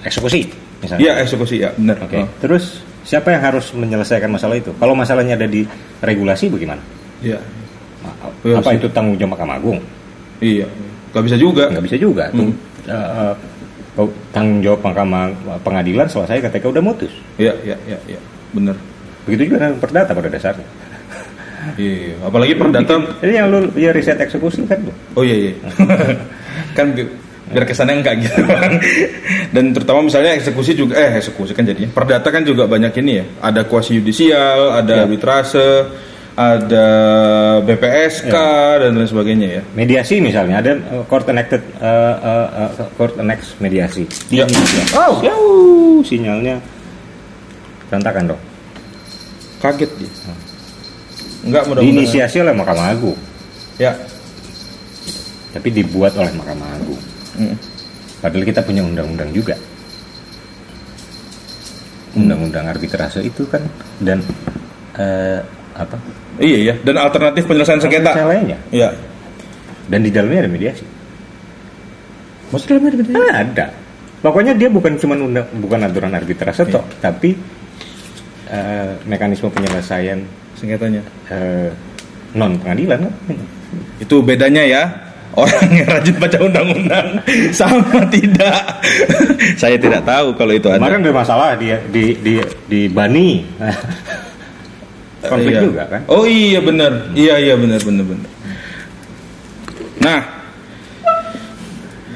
eksekusi misalnya. Iya eksekusi ya benar. Oke. Oh, Terus siapa yang harus menyelesaikan masalah itu? Kalau masalahnya ada di regulasi bagaimana? Iya. Iya Apa itu tanggung jawab Mahkamah Agung? Iya. Gak bisa juga. Nggak bisa juga. Tuh, Hmm. eh, eh, kalau tanggung jawab Mahkamah pengadilan selesai ketika udah mutus. Iya iya iya iya. Benar. Begitu juga dengan perdata pada dasarnya. Iya. Apalagi perdata Jadi yang lu ya riset eksekusi kan tuh. Oh iya iya. kan bi- biar kesannya enggak gitu. Bang. Dan terutama misalnya eksekusi juga eh eksekusi kan jadinya. Perdata kan juga banyak ini ya. Ada kuasi yudisial, ada Ya. arbitrase, ada BPSK dan lain sebagainya ya. Mediasi misalnya ada uh, court enacted uh, uh, uh, court annex mediasi. Ya. Oh, jauh sinyalnya berantakan dong. Kaget dia. Enggak mudah-mudahan. Diinisiasi oleh Mahkamah Agung, Ya. tapi dibuat oleh Mahkamah Agung. Padahal kita punya undang-undang juga. Undang-undang arbitrase itu kan dan eh, apa? Iya ya. Dan alternatif penyelesaian sengketa. lainnya. Iya. Dan di dalamnya ada mediasi. Maksudnya dalamnya ada Ah, ada. Pokoknya dia bukan cuma undang, bukan aturan arbitrase toh, tapi eh, mekanisme penyelesaian sengketanya. eh, non pengadilan kan? Itu bedanya ya. Orang yang rajin baca undang-undang sama tidak. Saya tidak tahu kalau itu ada. Kemarin ada masalah di di di di Bani. Konflik Iya. juga kan? Oh iya benar. Iya iya benar benar benar. Nah,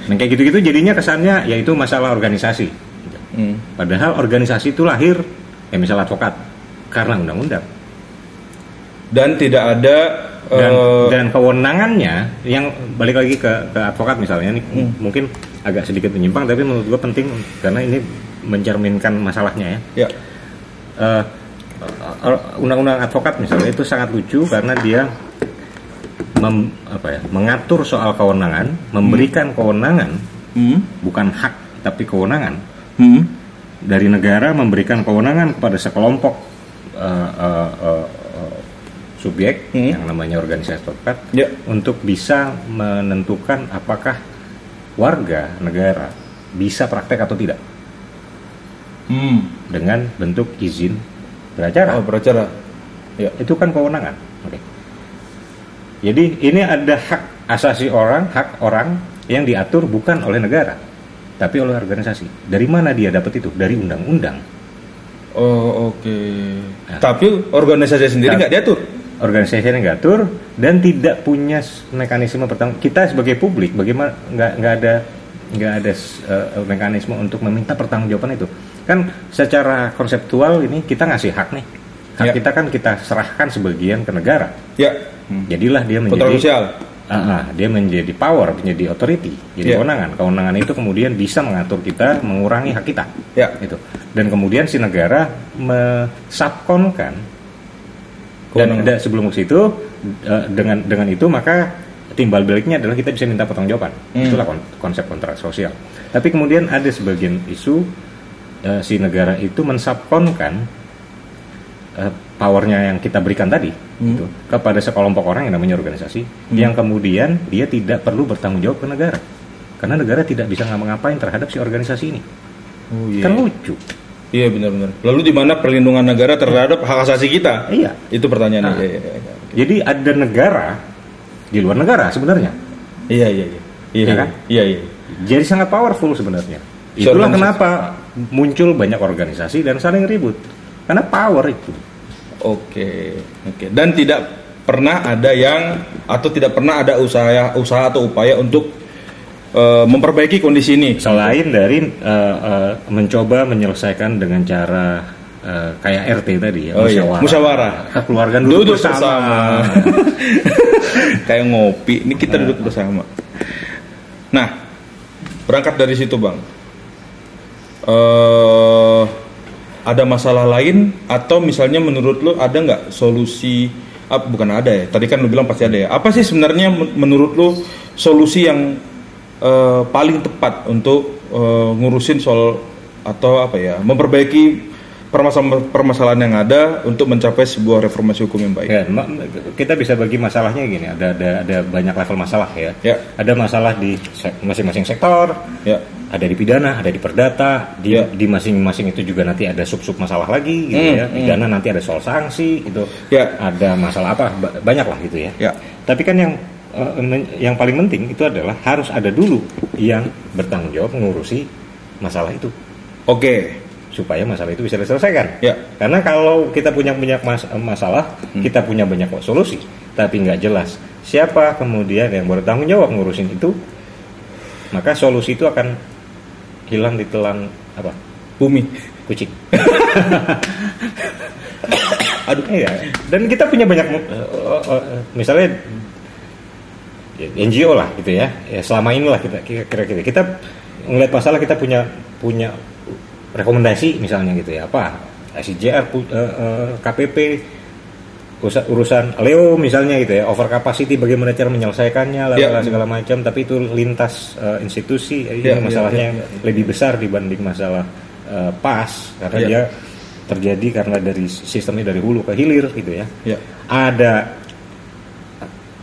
Nah, kayak gitu-gitu jadinya kesannya yaitu masalah organisasi. hmm, Padahal organisasi itu lahir ya misal advokat karena undang-undang. dan tidak ada Dan, eh, dan kewenangannya yang balik lagi ke, ke advokat misalnya ini Hmm. mungkin agak sedikit menyimpang tapi menurut gue penting karena ini mencerminkan masalahnya ya. ya. Eh, eh, undang-undang advokat misalnya itu sangat lucu karena dia mem- apa ya, mengatur soal kewenangan, memberikan kewenangan hmm, bukan hak tapi kewenangan. Hmm, dari negara memberikan kewenangan kepada sekelompok eh, eh, eh, subjek Hmm. yang namanya organisasi advokat ya untuk bisa menentukan apakah warga negara bisa praktek atau tidak hmm. dengan bentuk izin beracara. Oh, beracara. Ya. Itu kan kewenangan. Oke. Jadi ini ada hak asasi orang, hak orang yang diatur bukan oleh negara, tapi oleh organisasi. Dari mana dia dapat itu? Dari undang-undang. Oh, oke. Nah. Tapi organisasi sendiri Nah. nggak diatur. Organisasi yang diatur dan tidak punya mekanisme pertanggung. Kita sebagai publik, bagaimana nggak nggak ada nggak ada eh, mekanisme untuk meminta pertanggungjawaban itu. Kan secara konseptual ini kita ngasih hak nih. Hak Ya. kita kan kita serahkan sebagian ke negara. Ya. Hmm. Jadilah dia menjadi Kontroversial. Ah, ah, dia menjadi power, menjadi authority, jadi Ya. kewenangan. Kewenangan itu kemudian bisa mengatur kita, mengurangi hak kita. Ya. Itu. Dan kemudian si negara mesubkonkan dan, dan sebelum ke situ eh, dengan dengan itu maka timbal baliknya adalah kita bisa minta pertanggungjawaban. Hmm. Itulah kon- konsep kontrak sosial. Tapi kemudian ada sebagian isu eh, si negara itu mensubkonkan eh, powernya yang kita berikan tadi Hmm. gitu, kepada sekelompok orang yang namanya organisasi yang kemudian dia tidak perlu bertanggung jawab ke negara karena negara tidak bisa ngapa-ngapain terhadap si organisasi ini Oh iya. kan lucu Iya benar-benar. Lalu di mana perlindungan negara terhadap hak asasi kita? iya Itu pertanyaannya. Ah. Iya, iya, iya. jadi ada negara di luar negara sebenarnya Iya, iya, iya. Iya, Iya iya. kan? Iya, iya. jadi sangat powerful sebenarnya itulah kenapa muncul banyak organisasi dan saling ribut karena power itu Oke, oke. Dan tidak pernah ada yang atau tidak pernah ada usaha usaha atau upaya untuk eh, memperbaiki kondisi ini. selain dari eh, eh, mencoba menyelesaikan dengan cara eh, kayak RT tadi ya Oh iya, musyawarah. kekeluargaan duduk, Duduk bersama, bersama. Kayak ngopi, ini kita duduk bersama. Nah, berangkat dari situ, Bang. Eh ada masalah lain atau misalnya menurut lo ada nggak solusi Ah, bukan ada ya. Tadi kan lu bilang pasti ada ya. Apa sih sebenarnya men- menurut lu solusi yang eh, paling tepat untuk eh, ngurusin soal atau apa ya, memperbaiki permasalahan permasalahan yang ada untuk mencapai sebuah reformasi hukum yang baik. Ya, kita bisa bagi masalahnya gini, ada ada ada banyak level masalah ya. Ya. Ada masalah di se- masing-masing sektor, Ya. ada di pidana, ada di perdata, di Ya. di masing-masing itu juga nanti ada sub-sub masalah lagi gitu Hmm, ya. hmm. Pidana nanti ada soal sanksi gitu. Ya. Ada masalah apa? Ba- banyak lah gitu ya. Ya. Tapi kan yang yang paling penting itu adalah harus ada dulu yang bertanggung jawab mengurusi masalah itu Oke. supaya masalah itu bisa diselesaikan. Ya. Karena kalau kita punya banyak mas- masalah, kita punya banyak solusi, tapi nggak jelas siapa kemudian yang bertanggung jawab ngurusin itu, maka solusi itu akan hilang ditelan apa? Bumi. Kucing. Aduh, iya. Dan kita punya banyak, eh, eh, eh, misalnya ya, NGO lah gitu ya. Ya selama inilah kita kira-kira kita ngeliat masalah kita punya punya rekomendasi misalnya gitu ya apa SIJR pu- eh, eh, KPP urusan, Leo misalnya gitu ya over capacity bagaimana cara menyelesaikannya Ya. lalala, segala macam tapi itu lintas eh, institusi ini Ya, ya, masalahnya ya, ya. lebih besar dibanding masalah eh, pas karena Ya. dia terjadi karena dari sistemnya dari hulu ke hilir gitu ya Ya. ada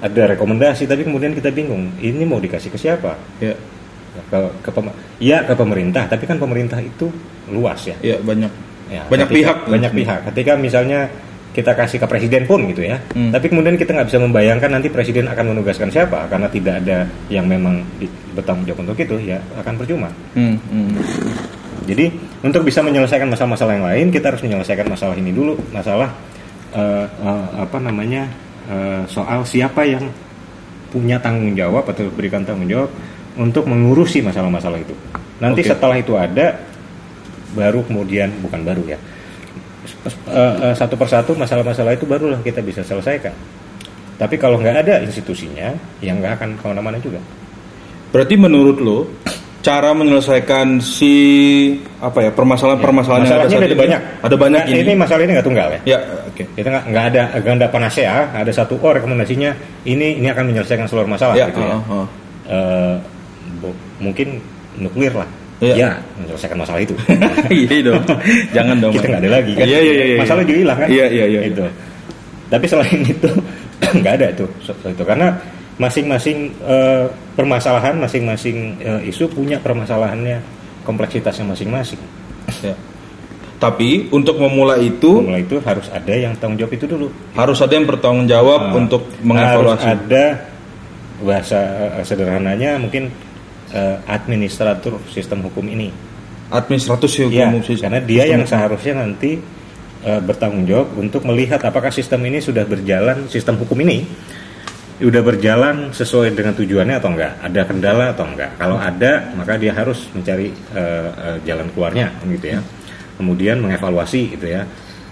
ada rekomendasi tapi kemudian kita bingung ini mau dikasih ke siapa Ya. ke, ke pem- ya ke pemerintah tapi kan pemerintah itu luas ya, Ya, banyak. Ya, Banyak ketika- pihak. banyak pihak ketika misalnya kita kasih ke presiden pun gitu ya Hmm. tapi kemudian kita nggak bisa membayangkan nanti presiden akan menugaskan siapa karena tidak ada yang memang di- bertanggung jawab untuk itu ya akan percuma Hmm, hmm. jadi untuk bisa menyelesaikan masalah-masalah yang lain kita harus menyelesaikan masalah ini dulu masalah eh, eh, apa namanya eh, soal siapa yang punya tanggung jawab atau berikan tanggung jawab untuk mengurusi masalah-masalah itu. Nanti Oke. setelah itu ada baru kemudian bukan baru ya eh, eh, satu persatu masalah-masalah itu barulah kita bisa selesaikan. Tapi kalau nggak ada institusinya, ya nggak akan ke mana-mana juga. Berarti menurut lo cara menyelesaikan si apa ya permasalahan-permasalahan yang ada saat ada banyak. Ada banyak Nah, ini. Ini masalah ini nggak tunggal ya. Ya, oke. Kita nggak nggak ada ganda panasea, ada satu oh rekomendasinya ini ini akan menyelesaikan seluruh masalah Ya, gitu ya. oh, oh. Eh, bu- mungkin nuklir lah. Iya. Ya, menyelesaikan masalah itu. Iya dong. Jangan dong. Kita nggak ada lagi kan. Iya, iya, iya. iya. Masalah juga hilang kan. Iya, iya, iya. Itu. Tapi selain itu nggak ada tuh so- itu karena masing-masing eh, permasalahan, masing-masing eh, isu punya permasalahannya kompleksitasnya masing-masing. Ya. Tapi untuk memulai itu Mulai itu harus ada yang tanggung jawab itu dulu. harus ada yang bertanggung jawab Nah, untuk harus mengevaluasi. ada bahasa eh, sederhananya mungkin eh, administrator sistem hukum ini. Administratif sih Ya, hukum sistem- karena dia sistem yang seharusnya nanti eh, bertanggung jawab untuk melihat apakah sistem ini sudah berjalan, sistem hukum ini sudah berjalan sesuai dengan tujuannya atau enggak, ada kendala atau enggak. Kalau ada, maka dia harus mencari eh, eh, jalan keluarnya, gitu ya. Kemudian mengevaluasi, gitu ya.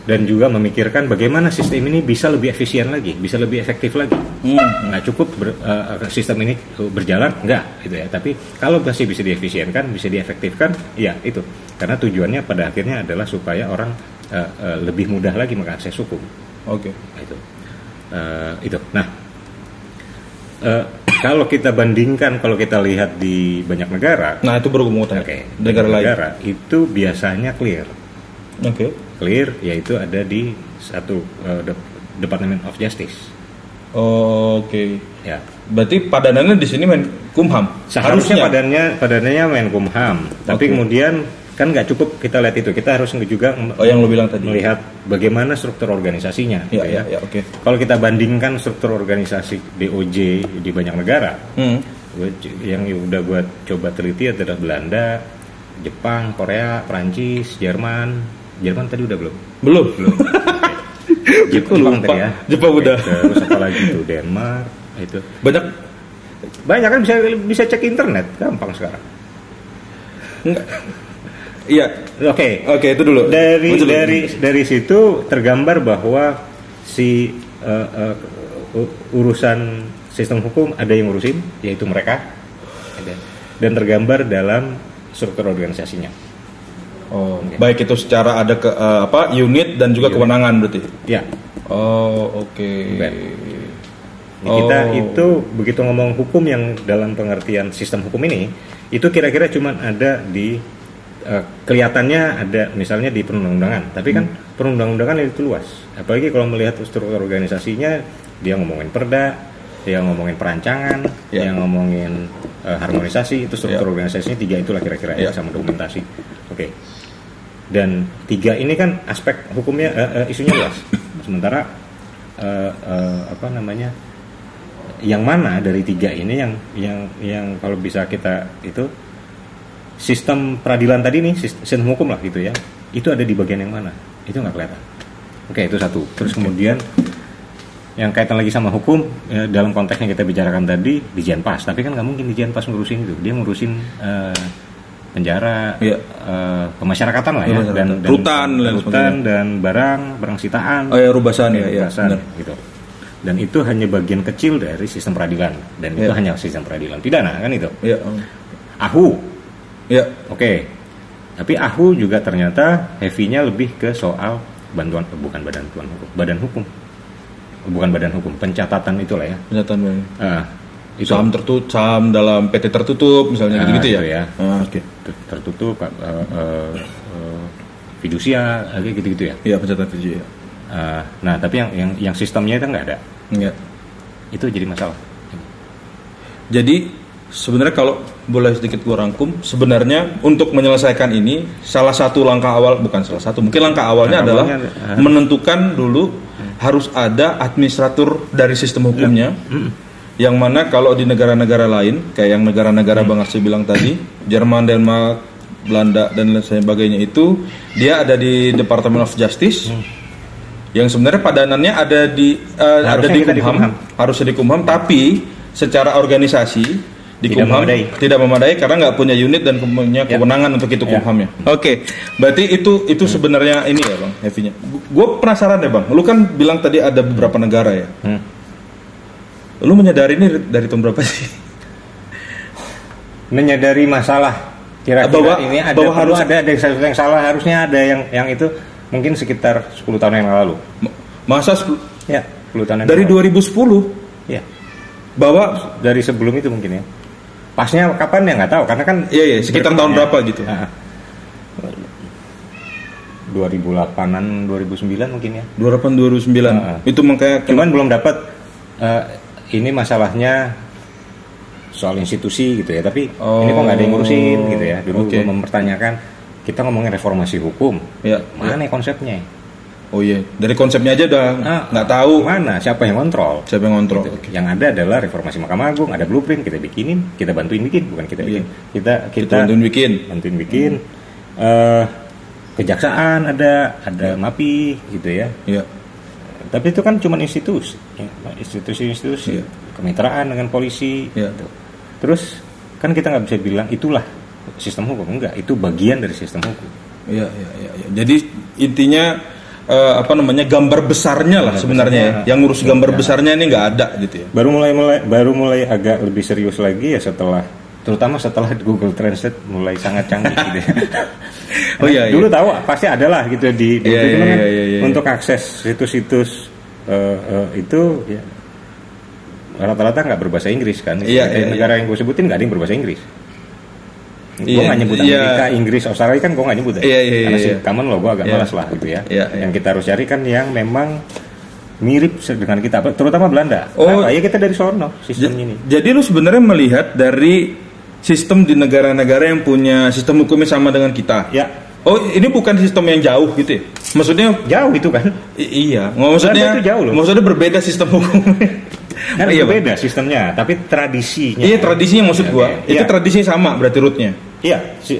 Dan juga memikirkan bagaimana sistem ini bisa lebih efisien lagi, bisa lebih efektif lagi. Hmm. Nggak cukup ber- eh, sistem ini berjalan, enggak, gitu ya. Tapi kalau masih bisa diefisienkan, bisa diefektifkan, ya itu. Karena tujuannya pada akhirnya adalah supaya orang eh, eh, lebih mudah lagi mengakses hukum. Oke. Itu, Eh, itu. Nah, eh, kalau kita bandingkan, kalau kita lihat di banyak negara, Nah, itu baru mau tanya. oke, Negara lain. negara itu biasanya clear, Oke. clear yaitu ada di satu De- Department of Justice. Oke. Ya, Berarti padanannya di sini main kumham. seharusnya padannya padanannya Menkumham, tapi Oke. kemudian kan nggak cukup kita lihat itu, kita harus juga Oh, yang lo bilang tadi. melihat bagaimana struktur organisasinya. Ya, gitu ya, ya, oke. Kalau kita bandingkan struktur organisasi DOJ di banyak negara, Hmm. Gua yang udah gue coba teliti adalah Belanda, Jepang, Korea, Prancis, Jerman. Jerman tadi udah belum? Belum. Belum. Jepang lupa. tadi ya. Jepang udah. Terus apa lagi tuh Denmark itu. Banyak Banyak kan bisa bisa cek internet, gampang sekarang. Iya. Oke. Oke, itu dulu. Dari dulu. dari dari situ tergambar bahwa si eh, eh, u- urusan sistem hukum ada yang ngurusin yaitu mereka dan tergambar dalam struktur organisasinya Oh, Oke. baik itu secara ada ke eh, apa unit dan juga Unit. kewenangan berarti. Ya, Oh, oke. Ben. Ini Kita Oh. itu begitu ngomong hukum yang dalam pengertian sistem hukum ini, itu kira-kira cuman ada di eh, kelihatannya ada misalnya di perundang-undangan, tapi kan Hmm. perundang-undangan itu luas. Apalagi kalau melihat struktur organisasinya, dia ngomongin perda, dia ngomongin perancangan, Ya. dia ngomongin eh, harmonisasi, itu struktur Ya. organisasinya tiga itulah kira-kira ya Ya. sama dokumentasi. Oke. Dan tiga ini kan aspek hukumnya eh, eh, isunya luas. Sementara eh, eh, apa namanya? Yang mana dari tiga ini yang yang yang kalau bisa kita itu sistem peradilan tadi nih sis- sistem hukum lah gitu ya itu ada di bagian yang mana itu nggak kelihatan oke itu satu terus kemudian yang kaitan lagi sama hukum ya, dalam konteks yang kita bicarakan tadi di Jenpas tapi kan nggak mungkin di Jenpas ngurusin itu dia ngurusin eh, penjara Iya. eh, kemasyarakatan lah ya dan, dan Rutan dan rutan dan barang barang sitaan Oh ya rubasan ya, ya. Benar. gitu. Dan itu hanya bagian kecil dari sistem peradilan dan itu Ya. hanya sistem peradilan pidana kan itu. Ya. Ahu, Ya. oke. Tapi ahu juga ternyata heavy-nya lebih ke soal bantuan bukan badan bantuan hukum, badan hukum. Bukan badan hukum, pencatatan itulah ya. Penyataan Bang. Ah, itu saham tertutup, saham dalam PT tertutup misalnya Ah, gitu-gitu ya. ya. Ah, oke. ter- tertutup eh, eh, eh, fidusia gitu-gitu ya. Iya, pencatatan ya. Ah, nah, tapi yang yang yang sistemnya itu nggak ada. Iya. Itu jadi masalah. Jadi sebenarnya kalau boleh sedikit gua rangkum, sebenarnya untuk menyelesaikan ini salah satu langkah awal bukan salah satu, mungkin langkah awalnya Langkah adalah awalnya, ah. menentukan dulu harus ada administratur dari sistem hukumnya. Yang mana kalau di negara-negara lain, kayak yang negara-negara Bang Arsi bilang tadi, Jerman, Denmark, Belanda dan lain sebagainya itu dia ada di Department of Justice. Yang sebenarnya padanannya ada di eh, ada di kita di Kumham, Kumham. harusnya di Kumham, tapi secara organisasi di Tidak Kumham memadai. tidak memadai karena nggak punya unit dan punya Ya. kewenangan untuk itu Ya. Kumhamnya. Oke, berarti itu itu sebenarnya ini ya bang, heavy-nya. Gue penasaran deh bang, lu kan bilang tadi ada beberapa negara ya. Hmm. Lu menyadari ini dari tahun berapa sih? menyadari masalah kira-kira Bahwa- ini ada bahwa harus- ada ada sesuatu yang salah harusnya ada yang yang itu mungkin sekitar 10 tahun yang lalu Masa sepul- ya 10 tahun yang dari lalu 2010 ya bahwa dari sebelum itu mungkin ya pasnya kapan ya nggak tahu karena kan Iya, iya, sekitar tahun berapa gitu? Ah. 2008an 2009 mungkin ya 2008 2009 Ah. itu makanya cuman belum dapat eh, ini masalahnya soal institusi gitu ya tapi ini kok nggak ada yang ngurusin gitu ya dulu Oke. gua mempertanyakan kita ngomongin reformasi hukum ya. mana ya konsepnya Oh iya, dari konsepnya aja udah Ah, nggak tahu mana siapa yang kontrol siapa yang ngontrol. Gitu. yang ada adalah reformasi Mahkamah Agung ada blueprint kita bikinin kita bantuin bikin bukan kita Iya. bikin kita Kita kita bantuin bikin. bantuin bikin Eh, kejaksaan ada ada MAPI gitu ya Iya. tapi itu kan cuma institusi ya, institusi-institusi Iya. kemitraan dengan polisi Iya. gitu. terus kan kita nggak bisa bilang itulah sistem hukum enggak itu bagian dari sistem hukum Iya, iya, iya, iya. Jadi intinya eh, apa namanya gambar besarnya lah Gambar sebenarnya ya. Yang ngurus gambar Iya. besarnya ini nggak ada gitu ya. baru mulai mulai baru mulai agak lebih serius lagi ya setelah terutama setelah Google Translate mulai sangat canggih gitu ya. Oh iya, iya. dulu tahu pasti ada lah gitu di, di Iya, iya, kan iya, iya, iya. untuk akses situs-situs eh, eh, itu ya, rata-rata nggak berbahasa Inggris kan Iya, Kayak iya, negara yang gue sebutin nggak ada yang berbahasa Inggris gue Iya, nggak nyebut iya. Amerika, Inggris, Australia kan gue nggak nyebut ya. Iya, iya, Karena iya, iya. common law gue agak Iya. malas lah gitu ya. Iya, iya. Yang kita harus cari kan yang memang mirip dengan kita, terutama Belanda. Oh. Kenapa? ya kita dari sono sistem ini. Jadi lu sebenarnya melihat dari sistem di negara-negara yang punya sistem hukumnya sama dengan kita. Ya, Oh, ini bukan sistem yang jauh gitu ya. Maksudnya jauh itu kan. i- iya, nggak maksudnya Belanda itu jauh loh. Maksudnya berbeda sistem hukumnya. Kan iya, Bang. berbeda sistemnya, tapi tradisinya. Iya, tradisinya maksud gua. Oke, Itu iya. tradisinya sama berarti rootnya. Iya, si,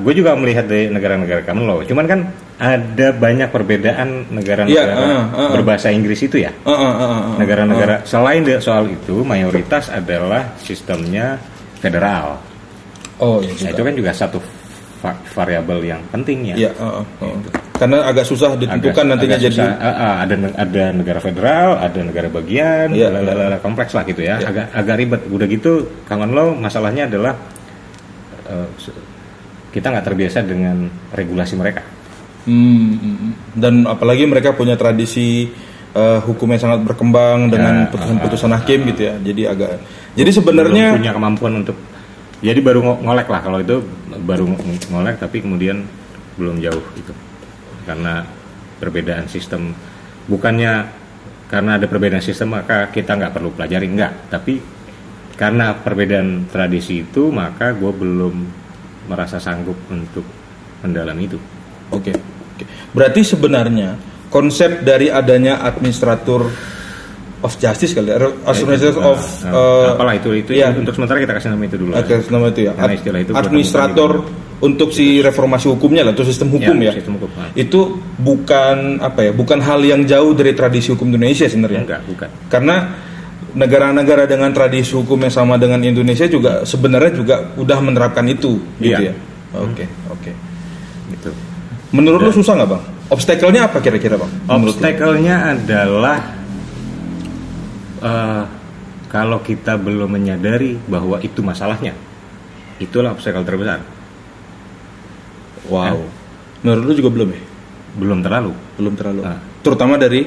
gue juga melihat dari negara-negara common law. Cuman kan ada banyak perbedaan negara-negara Iya, ah, ah. berbahasa Inggris itu ya. Heeh, heeh, heeh. Negara-negara selain dari soal itu, mayoritas adalah sistemnya federal. Oh, iya Nah, itu kan juga satu va- variabel yang penting ya. Iya, heeh, heeh. Karena agak susah ditentukan Agak- nantinya agak jadi susah. Ah, ah, ada ada negara federal, ada negara bagian, Iya, lalala, kompleks lah gitu ya. Iya. Agak agak ribet. Udah gitu, common law masalahnya adalah eh, kita nggak terbiasa dengan regulasi mereka. Hmm, hmm, hmm. dan apalagi mereka punya tradisi eh, hukum yang sangat berkembang dengan Ya, putusan-putusan ah, hakim gitu ya. Jadi agak jadi sebenarnya punya kemampuan untuk jadi baru ngo- ngolek lah kalau itu baru ngo- ngolek tapi kemudian belum jauh itu karena perbedaan sistem bukannya karena ada perbedaan sistem maka kita nggak perlu pelajari enggak tapi karena perbedaan tradisi itu maka gue belum merasa sanggup untuk mendalami itu Oke. oke. Berarti sebenarnya konsep dari adanya administrator of justice kali ya, administrator Nah, of nah, eh, apalah itu itu iya. untuk sementara kita kasih nama itu dulu Oke, nama itu ya. Karena istilah itu administrator untuk si reformasi hukumnya lah, untuk sistem hukum ya. Ya, sistem hukum. Itu bukan apa ya, bukan hal yang jauh dari tradisi hukum Indonesia sebenarnya. enggak bukan Karena negara-negara dengan tradisi hukum yang sama dengan Indonesia juga sebenarnya juga udah menerapkan itu, gitu Iya. ya. Oke, oke. gitu Menurut lu susah nggak bang? Obstacle-nya apa kira-kira bang? Obstacle-nya adalah eh, kalau kita belum menyadari bahwa itu masalahnya, itulah obstacle terbesar. Wow. Menurut lu juga belum ya? Belum terlalu. Belum terlalu. Ah. Terutama dari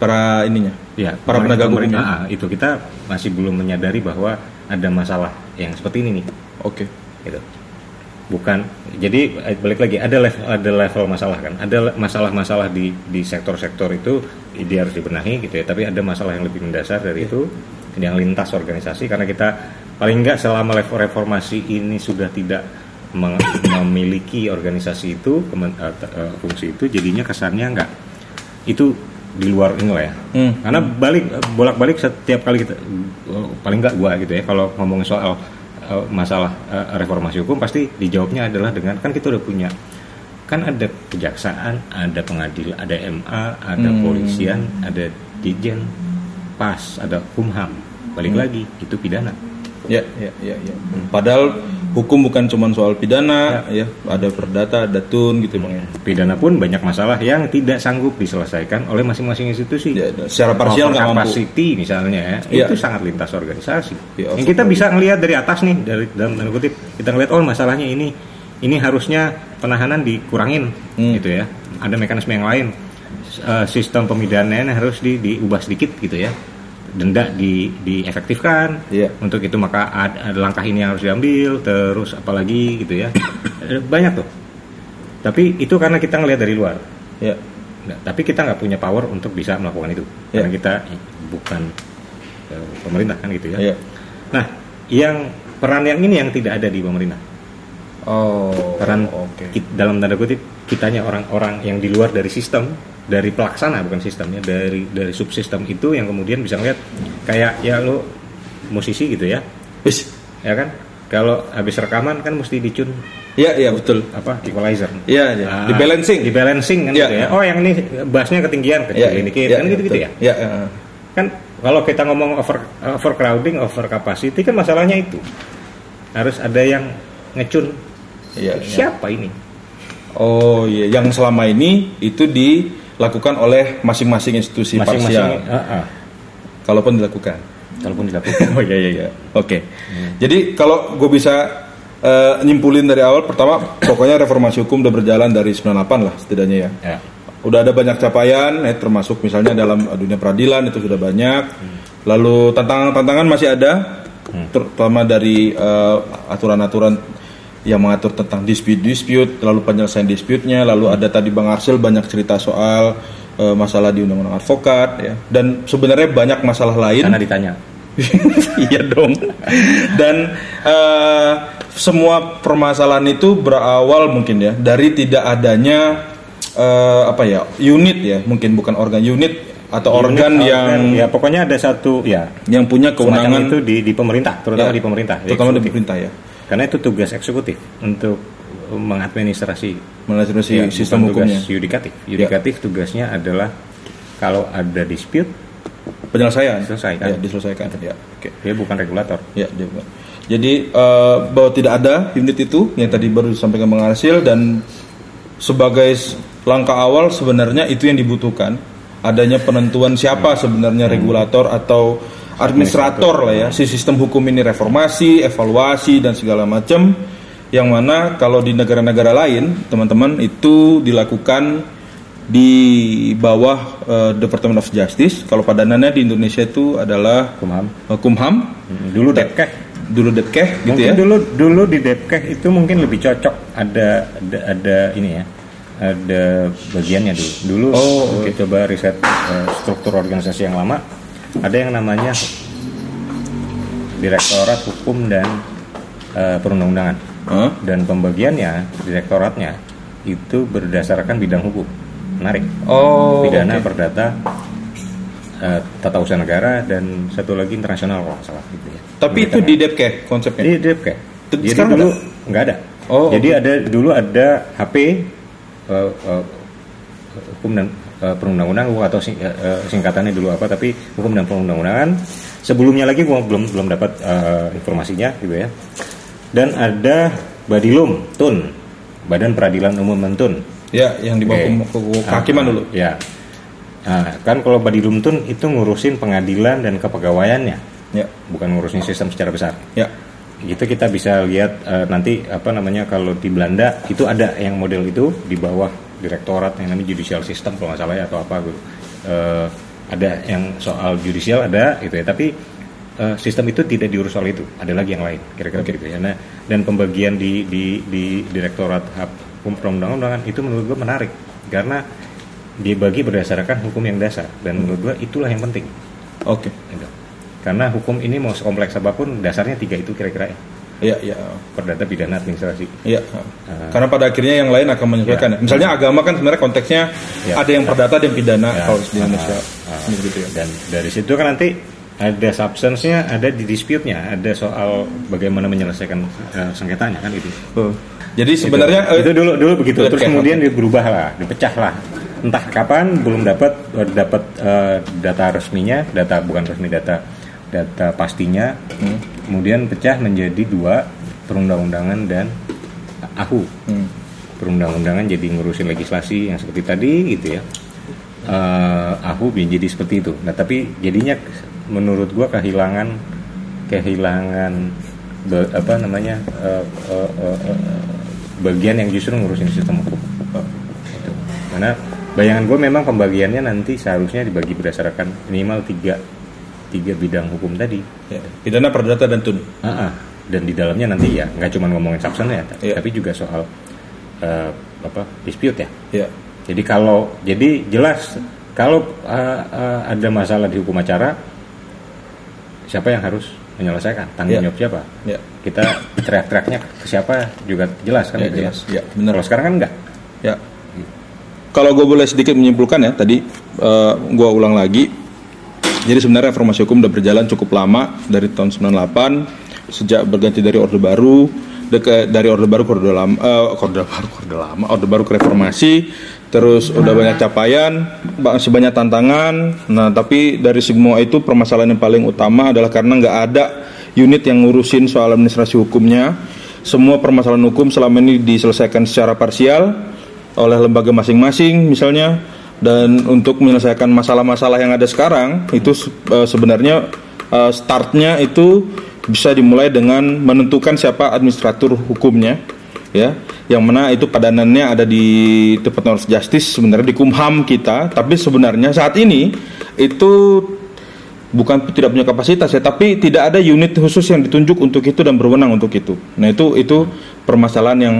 para ininya. Ya, Para penegak hukumnya. ah, itu kita masih belum menyadari bahwa ada masalah yang seperti ini nih. Oke. Gitu. Bukan. Jadi eh, balik lagi ada level ada level masalah kan. Ada masalah-masalah di di sektor-sektor itu dia harus dibenahi gitu ya. Tapi ada masalah yang lebih mendasar dari itu yang lintas organisasi karena kita paling enggak selama level reformasi ini sudah tidak memiliki organisasi itu eh, eh, fungsi itu jadinya kesannya enggak itu di luar ini lah ya Hmm. karena balik bolak-balik setiap kali kita paling enggak gua gitu ya kalau ngomongin soal eh, masalah eh, reformasi hukum pasti dijawabnya adalah dengan kan kita udah punya kan ada kejaksaan ada pengadilan ada MA ada Hmm. polisian ada dijen pas ada kumham balik Hmm. lagi itu pidana Ya, ya, ya, ya. Padahal hukum bukan cuma soal pidana, ya. Ada perdata, ada tun gitu bang. ya. pidana pun banyak masalah yang tidak sanggup diselesaikan oleh masing-masing institusi Ya, secara parsial nggak mampu. capacity misalnya ya Iya. itu sangat lintas organisasi Ya, yang kita bisa ngelihat dari atas nih dari dalam tanda kutip kita ngelihat oh masalahnya ini ini harusnya penahanan dikurangin Hmm. gitu ya ada mekanisme yang lain Eh, sistem pemidanaan harus di, diubah sedikit gitu ya denda di diefektifkan Iya. untuk itu maka ada, ada langkah ini yang harus diambil terus apalagi gitu ya Eh, banyak tuh tapi itu karena kita ngelihat dari luar Ya, Nah, tapi kita nggak punya power untuk bisa melakukan itu Ya. karena kita bukan eh, pemerintah kan gitu ya. ya. Nah, yang peran yang ini yang tidak ada di pemerintah. Oh, Peran kit- dalam tanda kutip kitanya orang-orang yang di luar dari sistem, dari pelaksana bukan sistemnya, dari dari subsistem itu yang kemudian bisa ngeliat kayak ya lo musisi gitu ya, Wis. ya kan? Kalau habis rekaman kan mesti dicun Ya, ya betul. apa equalizer. Iya, iya. Ah, Di balancing. di balancing kan Iya. gitu ya. Oh, yang ini bassnya ketinggian, Ya, kecilin dikit, kan gitu-gitu ya. Ya, ya. kan kalau kita ngomong over overcrowding, over capacity kan masalahnya itu harus ada yang ngecun Iya, iya. siapa ini Oh iya, yang selama ini itu dilakukan oleh masing-masing institusi masing-masing parsial. Ah, ah. Kalaupun dilakukan. kalaupun dilakukan Oh iya iya iya. Oke. Jadi kalau gue bisa eh, nyimpulin dari awal, pertama pokoknya reformasi hukum udah berjalan dari 98 lah setidaknya ya. ya Udah ada banyak capaian, eh, termasuk misalnya dalam dunia peradilan itu sudah banyak. Lalu tantangan-tantangan masih ada, terutama dari eh, aturan-aturan yang mengatur tentang dispute-dispute, lalu penyelesaian dispute-nya, lalu ada tadi Bang Arsil banyak cerita soal eh, masalah di undang-undang advokat ya. Dan sebenarnya banyak masalah lain. karena ditanya iya dong. Dan eh, semua permasalahan itu berawal mungkin ya dari tidak adanya eh, apa ya unit ya mungkin bukan organ unit atau organ Unit, yang ya pokoknya ada satu ya yang punya kewenangan itu di di pemerintah terutama Ya, di pemerintah terutama di pemerintah ya karena itu tugas eksekutif untuk mengadministrasi mengadministrasi ya, sistem hukumnya. tugas yudikatif yudikatif tugasnya adalah kalau ada dispute penyelesaian. Diselesaikan. ya diselesaikan ya. Oke. Dia bukan regulator. Ya, dia bukan. Jadi eh, bahwa tidak ada unit itu yang tadi baru disampaikan Bang Arsil dan sebagai langkah awal sebenarnya itu yang dibutuhkan. Adanya penentuan siapa sebenarnya regulator atau administrator lah ya. Si sistem hukum ini reformasi, evaluasi dan segala macam yang mana kalau di negara-negara lain teman-teman itu dilakukan di bawah eh, Department of Justice. Kalau padanannya di Indonesia itu adalah Kumham. eh, Kumham Dulu Depkeh. dulu Detkeh gitu mungkin ya. dulu dulu di Depkeh itu mungkin lebih cocok. Ada ada, ada ini ya. Ada bagiannya dulu. Dulu Oh, eh, coba riset eh, struktur organisasi yang lama ada yang namanya Direktorat Hukum dan eh, Perundang-undangan Hah? dan pembagiannya direktoratnya itu berdasarkan bidang hukum menarik oh pidana oke. perdata eh, tata usaha negara dan satu lagi internasional kalau salah gitu ya tapi itu di Detkeh konsepnya di. Tuh, Jadi sekarang dulu nggak ada. Oh, Jadi ada dulu ada HP eh, eh, hukum dan eh, perundang-undangan gua atau sing- eh, singkatannya dulu apa tapi hukum dan perundang-undangan. Sebelumnya lagi gua belum belum dapat eh, informasinya gitu ya. Dan ada Badilum Tun, Badan Peradilan Umum Mentun. ya yang di bawah kum- kehakiman Ah, dulu Ya. Nah, kan kalau Badilum Tun itu ngurusin pengadilan dan kepegawaiannya, ya bukan ngurusin sistem secara besar ya itu kita bisa lihat eh, nanti apa namanya kalau di Belanda itu ada yang model itu di bawah direktorat yang namanya judicial system kalau nggak salah ya atau apa gitu Eh, ada yang soal judicial ada gitu ya. Tapi eh, sistem itu tidak diurus oleh itu. Ada lagi yang lain kira-kira begitu ya. Nah, dan pembagian di di di direktorat hukum perundang-undangan itu menurut gue menarik. Karena dibagi berdasarkan hukum yang dasar. Dan menurut gue itulah yang penting. Oke. Gitu. karena hukum ini mau sekompleks apa pun dasarnya tiga itu kira-kira ya ya ya perdata pidana administrasi Iya. Ah. Karena pada akhirnya yang lain akan menyesuaikan. Ya. ya. Misalnya agama kan sebenarnya konteksnya Ya. ada yang perdata, ada yang pidana Ya. kalau di Indonesia. Ah, ah. Begitu ya. dan dari situ kan nanti ada substance-nya ada di dispute-nya ada soal bagaimana menyelesaikan eh, sengketanya kan itu Oh. Jadi sebenarnya itu, eh, itu dulu dulu begitu Oke, terus oke. kemudian dia berubah lah dipecah lah entah kapan belum dapat eh, dapat eh, data resminya data bukan resmi data data pastinya Hmm. kemudian pecah menjadi dua perundang-undangan dan ahu hmm. perundang-undangan jadi ngurusin legislasi yang seperti tadi gitu ya Eh aku jadi seperti itu nah tapi jadinya menurut gua kehilangan kehilangan be- apa namanya eh, eh, eh, eh, bagian yang justru ngurusin sistem hukum Gitu. karena bayangan gue memang pembagiannya nanti seharusnya dibagi berdasarkan minimal tiga tiga bidang hukum tadi Ya. Pidana, perdata dan tun. Ah, ah. dan di dalamnya nanti ya nggak cuma ngomongin substance ya Iya. tapi juga soal eh, apa dispute ya Ya. jadi kalau jadi jelas kalau eh, eh, ada masalah di hukum acara siapa yang harus menyelesaikan tanggung Iya. jawab siapa Ya. kita teriak-teriaknya ke siapa juga jelas kan Ya, gitu jelas. Ya, benar. kalau sekarang kan enggak Ya. Kalau gue boleh sedikit menyimpulkan ya tadi eh, gue ulang lagi. Jadi sebenarnya reformasi hukum udah berjalan cukup lama dari tahun 98 sejak berganti dari orde baru deke- dari orde baru ke orde lama eh, ke orde baru ke orde lama orde baru ke reformasi terus udah banyak capaian masih banyak tantangan. Nah tapi dari semua itu permasalahan yang paling utama adalah karena nggak ada unit yang ngurusin soal administrasi hukumnya. Semua permasalahan hukum selama ini diselesaikan secara parsial oleh lembaga masing-masing misalnya dan untuk menyelesaikan masalah-masalah yang ada sekarang itu eh, sebenarnya eh, startnya itu bisa dimulai dengan menentukan siapa administratur hukumnya ya. Yang mana itu padanannya ada di Department of Justice sebenarnya di Kumham kita. Tapi sebenarnya saat ini itu bukan tidak punya kapasitas ya tapi tidak ada unit khusus yang ditunjuk untuk itu dan berwenang untuk itu. Nah itu itu permasalahan yang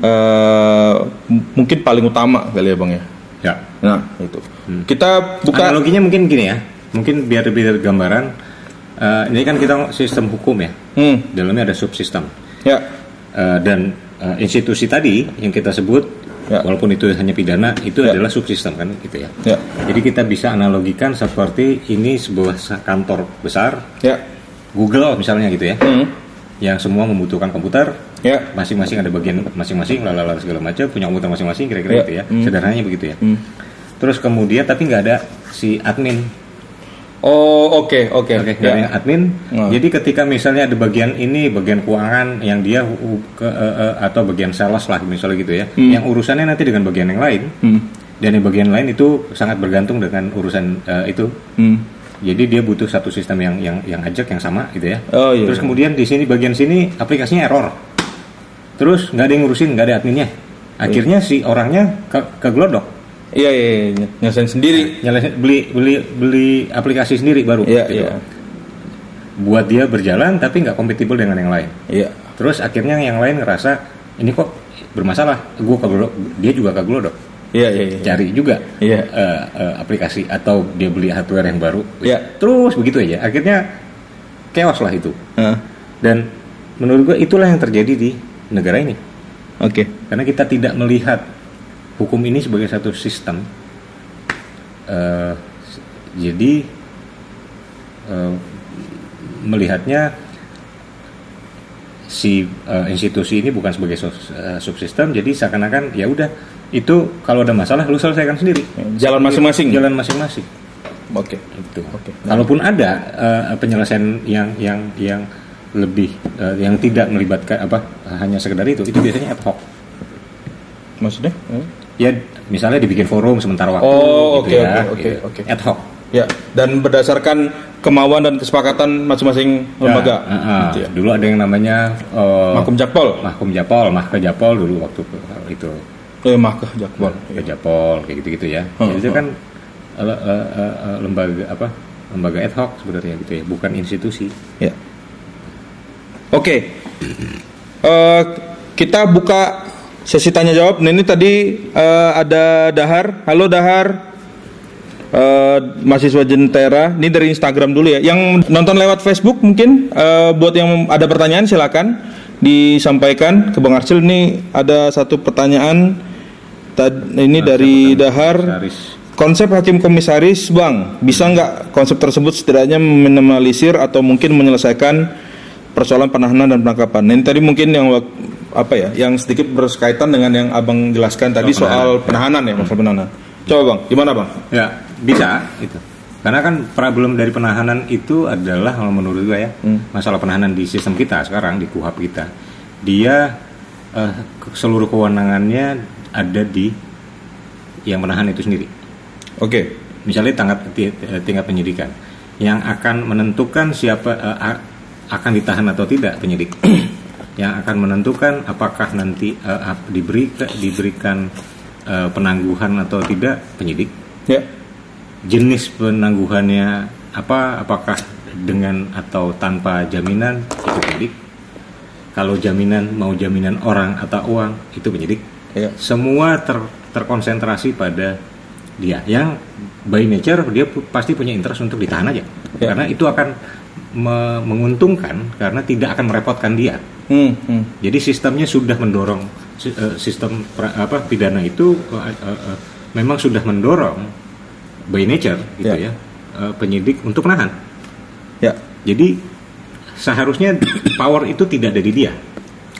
m- mungkin paling utama kali ya bang ya ya. Nah itu. Kita buka analoginya mungkin gini ya. Mungkin biar lebih gambaran eh, ini kan kita sistem hukum ya. Hmm, dalamnya ada subsistem. Ya. Eh, dan eh, institusi tadi yang kita sebut Ya. walaupun itu hanya pidana itu Ya. adalah subsistem kan gitu ya. Ya. Jadi kita bisa analogikan seperti ini sebuah kantor besar. Ya. Google misalnya gitu ya. Hmm, yang semua membutuhkan komputer ya masing-masing ada bagian masing-masing lalala segala macam punya komputer masing-masing kira-kira Ya. gitu ya Hmm. sederhananya begitu ya hmm. terus kemudian tapi nggak ada si admin oh oke oke Oke, ya. dari admin. Hmm. Jadi ketika misalnya ada bagian ini, bagian keuangan yang dia ke, eh, eh, atau bagian sales lah misalnya gitu ya, Hmm. yang urusannya nanti dengan bagian yang lain, hmm, dan yang bagian lain itu sangat bergantung dengan urusan eh, itu. hmm. Jadi dia butuh satu sistem yang yang yang ajak yang sama gitu ya. Oh, iya, Terus kemudian di sini bagian sini aplikasinya error. terus nggak ada yang ngurusin nggak ada adminnya akhirnya si orangnya ke, ke glodok Iya iya, iya. nyasain sendiri. nyalain beli beli beli aplikasi sendiri baru Iya gitu. iya. buat dia berjalan tapi nggak kompatibel dengan yang lain Iya. terus akhirnya yang lain ngerasa ini kok bermasalah gue ke glodok dia juga ke Iya iya iya. cari juga Iya. eh, eh, aplikasi atau dia beli hardware yang baru Iya. terus begitu aja akhirnya chaos lah itu Heeh. dan menurut gue itulah yang terjadi di negara ini Oke. karena kita tidak melihat hukum ini sebagai satu sistem s- jadi eh, melihatnya si eh, institusi ini bukan sebagai subsistem jadi seakan-akan ya udah itu kalau ada masalah lu selesaikan sendiri Jalan masing-masing. jalan masing-masing Oke. itu Oke. kalaupun ada eh, penyelesaian yang yang yang lebih eh, yang tidak melibatkan apa hanya sekedar itu itu biasanya ad hoc Maksudnya? Hmm? ya misalnya dibikin forum sementara waktu Oh, gitu oke, ya oke, oke, gitu. oke. ad hoc Ya. Dan berdasarkan kemauan dan kesepakatan masing-masing lembaga. Ya, uh, uh. Gitu ya. dulu ada yang namanya eh, Makum Jakpol. mahkum japol mahke japol dulu waktu itu Eh, Mahkah Jakpol. ke japol kayak gitu-gitu ya Hmm, jadi itu kan eh, eh, eh, lembaga apa lembaga ad hoc sebenarnya gitu ya bukan institusi Ya. Oke. Eh, kita buka sesi tanya jawab. Nah, ini tadi eh, ada Dahar. Halo Dahar. Eh, mahasiswa Jentera. Ini dari Instagram dulu ya. Yang nonton lewat Facebook mungkin eh, buat yang ada pertanyaan silakan disampaikan ke Bang Arsil. Ini ada satu pertanyaan. Tad- ini dari Dahar. Komisaris. Konsep hakim komisaris, Bang, bisa nggak konsep tersebut setidaknya meminimalisir atau mungkin menyelesaikan persoalan penahanan dan penangkapan? Nah, ini tadi mungkin yang apa ya, yang sedikit berkaitan dengan yang abang jelaskan tadi soal penahanan ya, masalah penahanan. Coba bang, gimana bang? Ya, bisa itu. Karena kan problem dari penahanan itu adalah kalau menurut gue ya, masalah penahanan di sistem kita sekarang di KUHAP kita. Dia eh, seluruh kewenangannya ada di yang menahan itu sendiri. Oke, Misalnya tingkat ti- eh, tingkat penyidikan. Yang akan menentukan siapa a- akan ditahan atau tidak penyidik. yang akan menentukan apakah nanti ap- diberi diberikan eh, penangguhan atau tidak penyidik. Ya, jenis penangguhannya apa apakah dengan atau tanpa jaminan itu penyidik. Kalau jaminan mau jaminan orang atau uang itu penyidik ya, semua ter- terkonsentrasi pada dia yang by nature dia pasti punya interest untuk ditahan aja Ya. karena itu akan me- menguntungkan karena tidak akan merepotkan dia hmm, hmm. jadi sistemnya sudah mendorong eh, sistem apa pidana itu eh, eh, eh, memang sudah mendorong by nature gitu Ya. ya, eh, penyidik untuk menahan. ya, Jadi seharusnya power itu tidak ada di dia.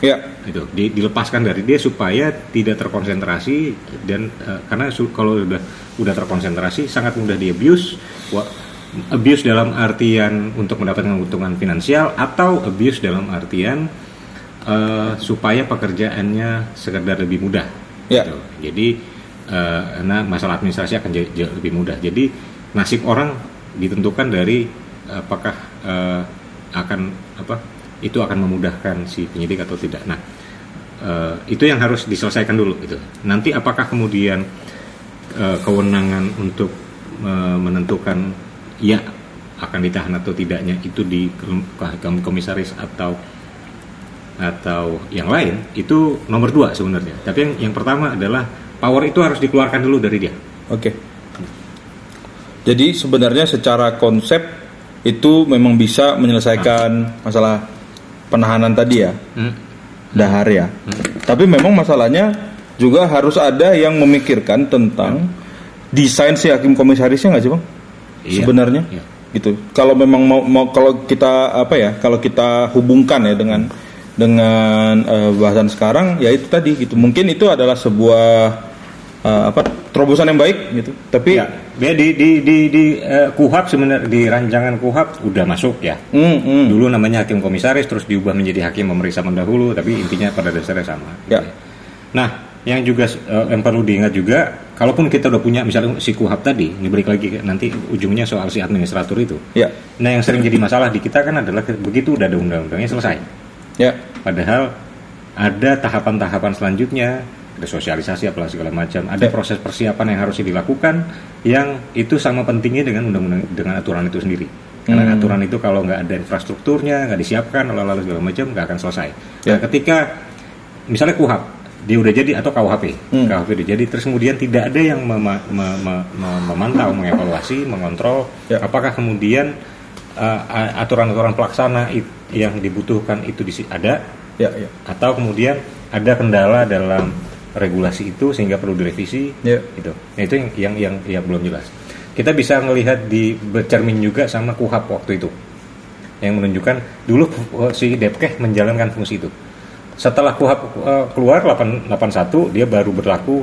Ya, Itu di- dilepaskan dari dia supaya tidak terkonsentrasi dan eh, karena su- kalau udah udah terkonsentrasi sangat mudah di abuse. Wa- abuse dalam artian untuk mendapatkan keuntungan finansial atau abuse dalam artian eh, supaya pekerjaannya sekedar lebih mudah. Ya. Gitu. Jadi eh, karena masalah administrasi akan jadi, jadi lebih mudah. Jadi nasib orang ditentukan dari apakah eh, akan apa itu akan memudahkan si penyidik atau tidak. Nah eh, itu yang harus diselesaikan dulu gitu. Nanti apakah kemudian eh, kewenangan untuk eh, menentukan ya akan ditahan atau tidaknya itu di kom- komisaris atau atau yang lain itu nomor dua sebenarnya. Tapi yang yang pertama adalah power itu harus dikeluarkan dulu dari dia. oke. Jadi sebenarnya secara konsep itu memang bisa menyelesaikan masalah penahanan tadi ya. Hmm. dahar ya. Tapi memang masalahnya juga harus ada yang memikirkan tentang desain si hakim komisarisnya nggak sih bang? Iya. Sebenarnya, Iya. gitu. Kalau memang mau, mau kalau kita apa ya? Kalau kita hubungkan ya dengan dengan eh, bahasan sekarang, ya itu tadi gitu. Mungkin itu adalah sebuah eh, apa terobosan yang baik gitu. Tapi Ya, dia di di di, di eh, kuhap sebenarnya di rancangan kuhap udah masuk ya. hmm, hmm. Dulu namanya hakim komisaris terus diubah menjadi hakim memeriksa pendahulu tapi intinya pada dasarnya sama. Ya. Nah, yang juga eh, yang perlu diingat juga kalaupun kita udah punya misalnya si kuhap tadi, ini balik lagi nanti ujungnya soal si administrator itu. ya, Nah, yang sering jadi masalah di kita kan adalah begitu udah ada undang-undangnya selesai. ya, Padahal ada tahapan-tahapan selanjutnya ada sosialisasi apalah segala macam ada proses persiapan yang harus dilakukan yang itu sama pentingnya dengan undang-undang dengan aturan itu sendiri karena Hmm. aturan itu kalau nggak ada infrastrukturnya nggak disiapkan lalu segala macam nggak akan selesai Ya. nah, ketika misalnya kuhap dia udah jadi atau KUHP Hmm. KUHP udah jadi terus kemudian tidak ada yang mema- me- me- me- memantau mengevaluasi mengontrol Ya. apakah kemudian uh, a- aturan-aturan pelaksana it- yang dibutuhkan itu di ada Ya, ya. atau kemudian ada kendala dalam regulasi itu sehingga perlu direvisi Ya. gitu. Nah, itu yang, yang yang yang belum jelas. Kita bisa melihat di bercermin juga sama KUHAP waktu itu yang menunjukkan dulu uh, si Depkeh menjalankan fungsi itu. Setelah KUHAP uh, keluar 8, 81 dia baru berlaku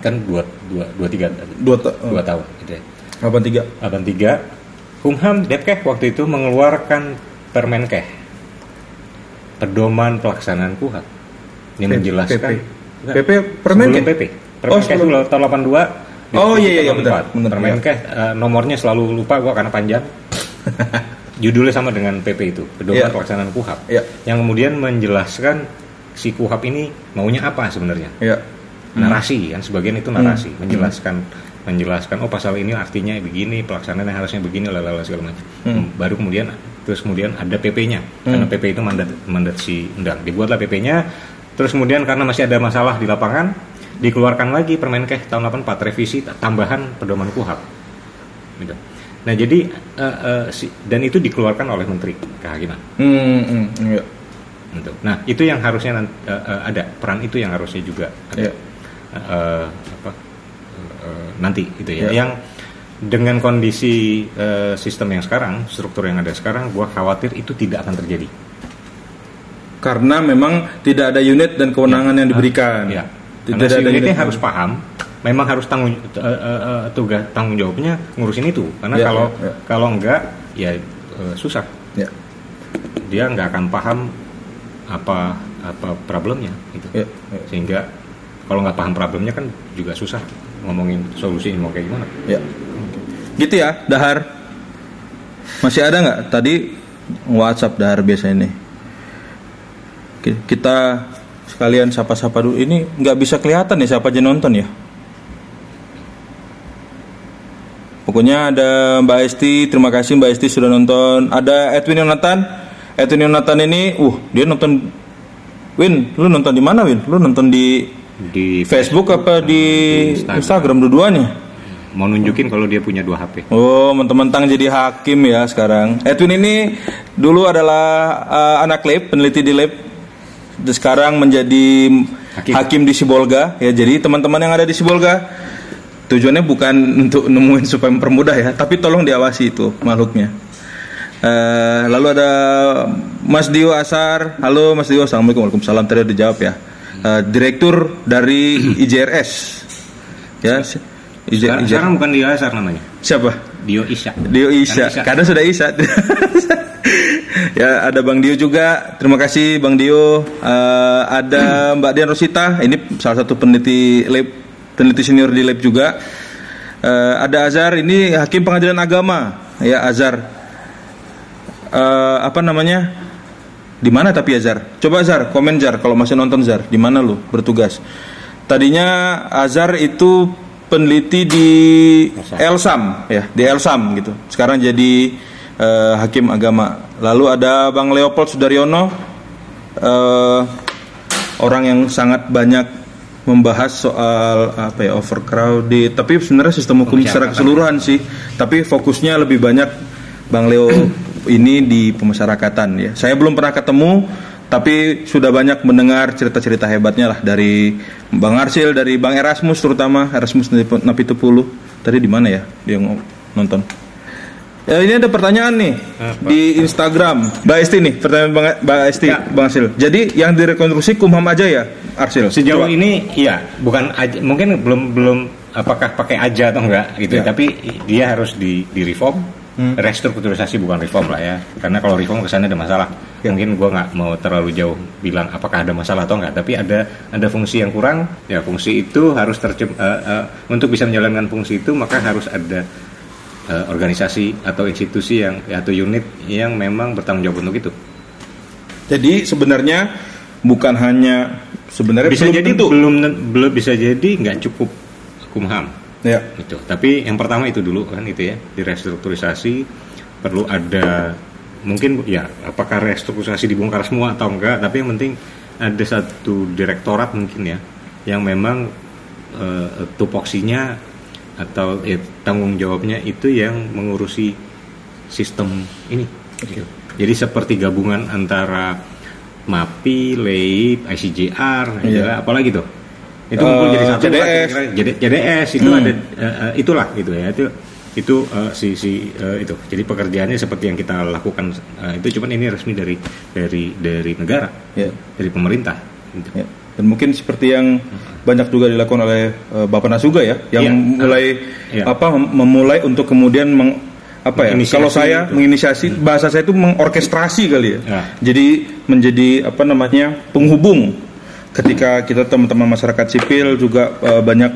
kan dua dua dua tiga Dua, ta- dua tahun gitu ya. 83. 83 Kumham Depkeh waktu itu mengeluarkan Permenkeh pedoman pelaksanaan KUHAP ini menjelaskan PP. PP Permenkeh? sebelum PP Oh, Permenkeh sebelum. sebelum tahun 82 Oh, iya, iya, iya, tahun benar, 4. benar, Permenkeh eh, nomornya selalu lupa gua karena panjang judulnya sama dengan PP itu pedoman Iya. pelaksanaan KUHAP Iya. yang kemudian menjelaskan si KUHAP ini maunya apa sebenarnya Ya. narasi kan sebagian itu narasi Hmm. menjelaskan menjelaskan oh pasal ini artinya begini pelaksanaannya harusnya begini lalala segala macam Hmm. baru kemudian terus kemudian ada PP-nya karena Hmm. PP itu mandat mandat si undang dibuatlah PP-nya terus kemudian karena masih ada masalah di lapangan dikeluarkan lagi Permenkeh tahun 84 revisi tambahan pedoman KUHAP gitu. nah jadi eh, eh, si- dan itu dikeluarkan oleh Menteri Kehakiman Hmm, hmm, ya. gitu. nah itu yang harusnya eh, eh, ada peran itu yang harusnya juga ada Ya. eh, apa eh, nanti gitu ya. Ya. Yang dengan kondisi eh, sistem yang sekarang, struktur yang ada sekarang, gua khawatir itu tidak akan terjadi. Karena memang tidak ada unit dan kewenangan yang diberikan. Ya. Tidak Karena si ada unitnya unit. harus paham, memang harus tanggung eh, eh, eh, tugas tanggung jawabnya ngurusin itu. Karena Ya, kalau ya, ya. kalau enggak ya eh, susah. Ya. Dia nggak akan paham apa apa problemnya gitu. Ya. ya. Sehingga kalau nggak paham problemnya kan juga susah ngomongin solusi mau kayak gimana. Ya. Gitu ya, Dahar. Masih ada nggak? Tadi WhatsApp Dahar biasa ini. Kita sekalian sapa-sapa dulu. Ini nggak bisa kelihatan ya siapa aja nonton ya. Pokoknya ada Mbak Esti, terima kasih Mbak Esti sudah nonton. Ada Edwin Yonatan. Edwin Yonatan ini, uh, dia nonton Win, lu nonton di mana Win? Lu nonton di Di Facebook apa di Instagram. Instagram dua-duanya? mau nunjukin kalau dia punya dua HP. Oh, mentang-mentang jadi hakim ya sekarang. Edwin ini dulu adalah uh, anak lab, peneliti di lab. Sekarang menjadi hakim. Hakim. di Sibolga. Ya, jadi teman-teman yang ada di Sibolga tujuannya bukan untuk nemuin supaya mempermudah ya, tapi tolong diawasi itu makhluknya. Eh, lalu ada Mas Dio Asar. Halo Mas Dio, assalamualaikum, waalaikumsalam. Tadi udah dijawab ya. Eh, Direktur dari IJRS. Ya, IJ, Sekarang, sekarang bukan Dio Asar namanya. siapa? Dio Isya. Dio Isa, Kan Isa. karena sudah Isa. ya ada Bang Dio juga. Terima kasih Bang Dio. Eh, ada Mbak Dian Rosita. Ini salah satu peneliti lab, peneliti senior di lab juga. Eh, ada Azhar. Ini hakim pengadilan agama. Ya Azhar. Eh, apa namanya? Di mana tapi Azhar? Coba Azhar, komen Zar kalau masih nonton Zar. Di mana lu bertugas? Tadinya Azhar itu peneliti di Elsam ya, di Elsam gitu. Sekarang jadi eh, hakim agama. Lalu ada Bang Leopold Sudaryono eh, orang yang sangat banyak membahas soal apa ya overcrowded. Tapi sebenarnya sistem hukum secara keseluruhan sih. Tapi fokusnya lebih banyak Bang Leo ini di pemasyarakatan ya. Saya belum pernah ketemu tapi sudah banyak mendengar cerita-cerita hebatnya lah dari Bang Arsil dari Bang Erasmus terutama Erasmus Napitupulu. Tadi di mana ya dia nonton Ya, ini ada pertanyaan nih di Instagram. Mbak Esti nih, pertanyaan Bang, Mbak Esti, Ya. Bang Arsil. Jadi yang direkonstruksi Kumham aja ya, Arsil? Sejauh Coba. ini iya, bukan aja, mungkin belum belum apakah pakai aja atau enggak gitu, Ya. tapi dia harus di di reform, restrukturisasi bukan reform lah ya. Karena kalau reform kesannya ada masalah. Ya. Mungkin gua nggak mau terlalu jauh bilang apakah ada masalah atau enggak, tapi ada ada fungsi yang kurang. Ya fungsi itu harus tercem eh, eh, untuk bisa menjalankan fungsi itu maka harus ada eh, organisasi atau institusi yang atau unit yang memang bertanggung jawab untuk itu. Jadi sebenarnya bukan hanya sebenarnya bisa belum jadi tentu. belum belum bisa jadi nggak cukup hukum ham Ya. itu tapi yang pertama itu dulu kan itu ya di restrukturisasi perlu ada mungkin ya apakah restrukturisasi dibongkar semua atau enggak tapi yang penting ada satu direktorat mungkin ya yang memang eh, tupoksinya atau eh, tanggung jawabnya itu yang mengurusi sistem ini gitu. jadi seperti gabungan antara MAPI, LEIP, ICJR, Iya. apalagi tuh itu Eh, ngumpul jadi satu lah, JDS. kira-kira. JD- JDS itu Hmm. ada eh, eh, itulah gitu ya itu itu eh, si si eh, itu jadi pekerjaannya seperti yang kita lakukan eh, itu cuman ini resmi dari dari dari negara Ya. dari pemerintah gitu. Ya. Dan mungkin seperti yang banyak juga dilakukan oleh eh, Bapak Nas juga ya, yang Iya. mulai Iya. apa mem- memulai untuk kemudian meng, apa ya? Kalau saya itu. menginisiasi bahasa saya itu mengorkestrasi kali ya. Ya. Jadi menjadi apa namanya penghubung ketika kita teman-teman masyarakat sipil juga eh, banyak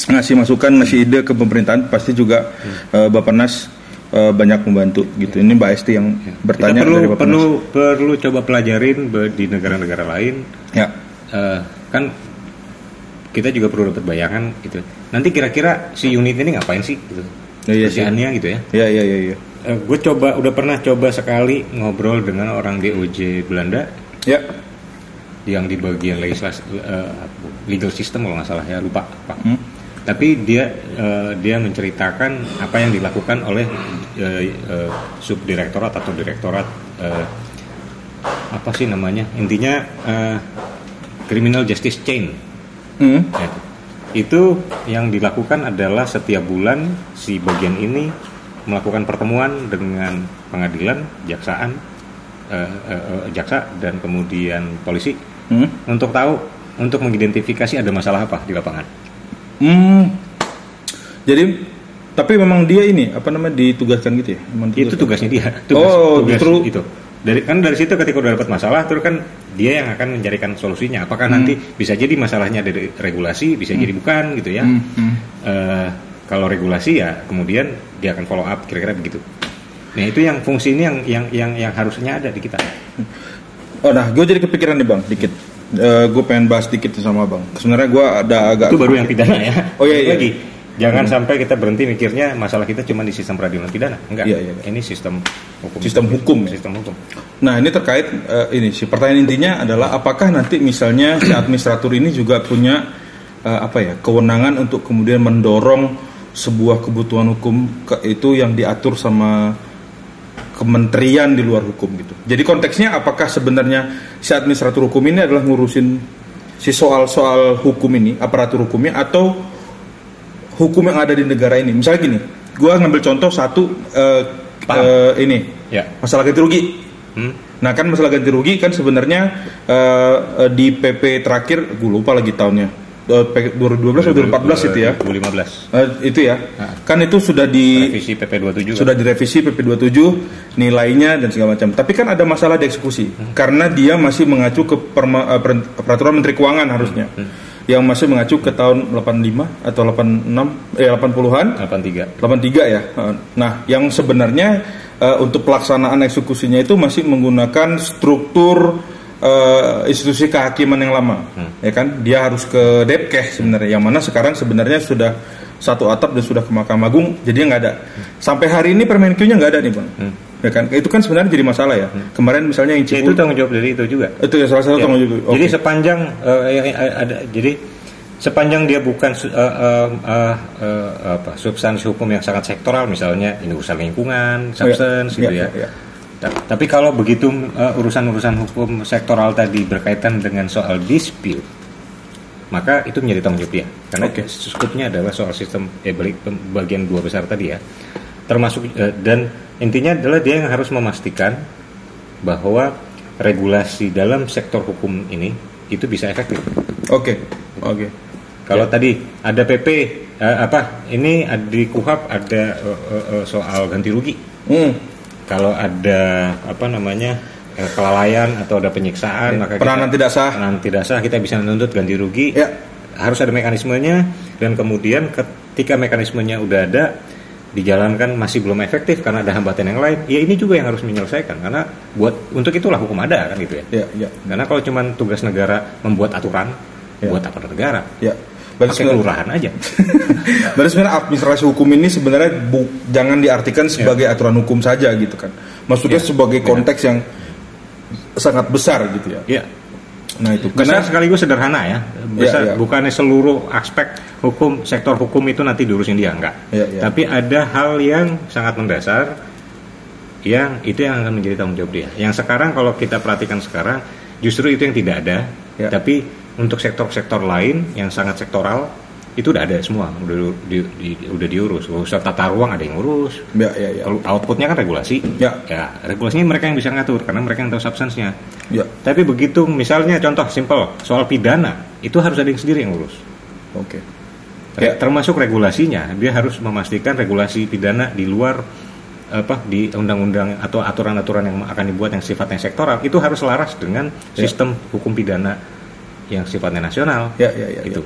ngasih masukan, ngasih ide ke pemerintahan, pasti juga eh, Bapak Nas banyak membantu gitu. Ini Mbak Esti yang bertanya kita perlu dari Bapak perlu perlu coba pelajarin di negara-negara lain. Ya. Eh, kan kita juga perlu dapat bayangan gitu nanti kira-kira si unit ini ngapain sih gitu Ya, iya kerjaannya gitu ya Ya ya ya ya. gue coba udah pernah coba sekali ngobrol dengan orang DOJ Belanda Ya. yang di bagian legislasi eh, legal system kalau nggak salah ya lupa apa. Hmm. Tapi dia eh, dia menceritakan apa yang dilakukan oleh eh, eh, subdirektorat atau direktorat eh, apa sih namanya intinya eh, criminal justice chain. Hmm. Ya. Itu yang dilakukan adalah setiap bulan si bagian ini melakukan pertemuan dengan pengadilan, jaksaan, eh, eh, eh, jaksa dan kemudian polisi Hmm. untuk tahu untuk mengidentifikasi ada masalah apa di lapangan. Hmm. Jadi tapi memang dia ini apa namanya ditugaskan gitu ya? Memang Itu tugasnya dia. Oh, tugas justru- itu. Dari kan dari situ ketika udah dapat masalah, terus kan dia yang akan mencarikan solusinya. Apakah Hmm. nanti bisa jadi masalahnya dari regulasi, bisa jadi bukan gitu ya. Hmm, hmm. Eh, kalau regulasi ya kemudian dia akan follow up kira-kira begitu. Nah itu yang fungsi ini yang yang yang yang harusnya ada di kita. Oh nah, gue jadi kepikiran nih bang, dikit. gue pengen bahas dikit sama bang. Sebenarnya gue ada agak. Itu baru yang pidana ya. Oh, iya, iya. Lagi jangan sampai kita berhenti mikirnya masalah kita cuma di sistem peradilan pidana. Enggak. Iya, iya. Ini sistem hukum. Sistem hukum ya? Sistem hukum. Nah ini terkait eh, ini sih pertanyaan intinya adalah apakah nanti misalnya si administratur ini juga punya eh, apa ya kewenangan untuk kemudian mendorong sebuah kebutuhan hukum ke, itu yang diatur sama kementerian di luar hukum gitu. Jadi konteksnya apakah sebenarnya si administratur hukum ini adalah ngurusin si soal-soal hukum ini, aparatur hukumnya atau hukum yang ada di negara ini. Misalnya gini, gua ngambil contoh satu Paham. eh, ini Ya. masalah ganti rugi. Hmm? Nah kan masalah ganti rugi kan sebenarnya eh, di PP terakhir, gue lupa lagi tahunnya, Eh, P- 2012 atau 2014 itu ya, 2015. Eh, itu ya, kan itu sudah di Revisi PP 27 sudah direvisi PP 27 nilainya dan segala macam. Tapi kan ada masalah di eksekusi karena dia masih mengacu ke peraturan Menteri Keuangan harusnya. Yang masih mengacu ke tahun 85 atau 86 eh 80-an 83. 83 ya. Nah, yang sebenarnya eh, untuk pelaksanaan eksekusinya itu masih menggunakan struktur eh, institusi kehakiman yang lama, ya kan? Dia harus ke Depkes sebenarnya, yang mana sekarang sebenarnya sudah satu atap dan sudah ke Mahkamah Agung, jadi nggak ada. Sampai hari ini Permenkyu-nya nggak ada nih, bang. Ya kan? Itu kan sebenarnya jadi masalah ya. Kemarin misalnya yang Ya, Cipul, itu tanggung jawab dari itu juga. itu ya salah satu Ya. tanggung jawab. Jadi Oke. sepanjang yang ada jadi sepanjang dia bukan eh, eh, eh, eh, apa substansi hukum yang sangat sektoral misalnya ini urusan lingkungan, substance Iya, gitu iya, ya. iya. Ta- Tapi kalau begitu urusan-urusan hukum sektoral tadi berkaitan dengan soal dispute, maka itu menjadi tanggung jawab dia. Karena Oke. skupnya adalah soal sistem eh balik pem- bagian dua besar tadi ya. Termasuk eh, dan intinya adalah dia yang harus memastikan bahwa regulasi dalam sektor hukum ini itu bisa efektif. Oke, oke. Kalau tadi ada PP eh, apa ini di KUHAP ada eh, eh, eh, soal ganti rugi. Hmm. Kalau ada apa namanya eh, kelalaian atau ada penyiksaan Ya, maka peranan kita- tidak sah. peranan tidak sah kita bisa menuntut ganti rugi. Ya. Harus ada mekanismenya dan kemudian ketika mekanismenya udah ada dijalankan masih belum efektif karena ada hambatan yang lain, ya ini juga yang harus menyelesaikan karena buat untuk itulah hukum ada kan gitu ya. Ya, ya. Karena kalau cuman tugas negara membuat aturan, Ya. buat apa negara? Ya. Berarti Pakai sebenarnya, kelurahan aja. berarti sebenarnya administrasi hukum ini sebenarnya bu- jangan diartikan sebagai aturan hukum saja gitu kan. Maksudnya Ya. sebagai konteks yang sangat besar gitu ya. Ya, Nah itu besar karena sekaligus sederhana ya. Besar, ya. bukannya seluruh aspek hukum sektor hukum itu nanti diurusin dia enggak. Ya, ya. Tapi ada hal yang sangat mendasar yang itu yang akan menjadi tanggung jawab dia. Yang sekarang kalau kita perhatikan sekarang justru itu yang tidak ada. Ya. Tapi untuk sektor-sektor lain yang sangat sektoral itu udah ada semua, udah di, di- udah diurus. Urusan tata ruang ada yang urus. ya ya ya. Outputnya kan regulasi. Ya. ya regulasinya mereka yang bisa ngatur karena mereka yang tahu substansinya. Ya. Tapi begitu misalnya contoh simple soal pidana itu harus ada yang sendiri yang urus. Oke. Ya. Ya. Termasuk regulasinya dia harus memastikan regulasi pidana di luar apa di undang-undang atau aturan-aturan yang akan dibuat yang sifatnya sektoral itu harus selaras dengan Ya. sistem hukum pidana yang sifatnya nasional. Ya, ya, ya, itu.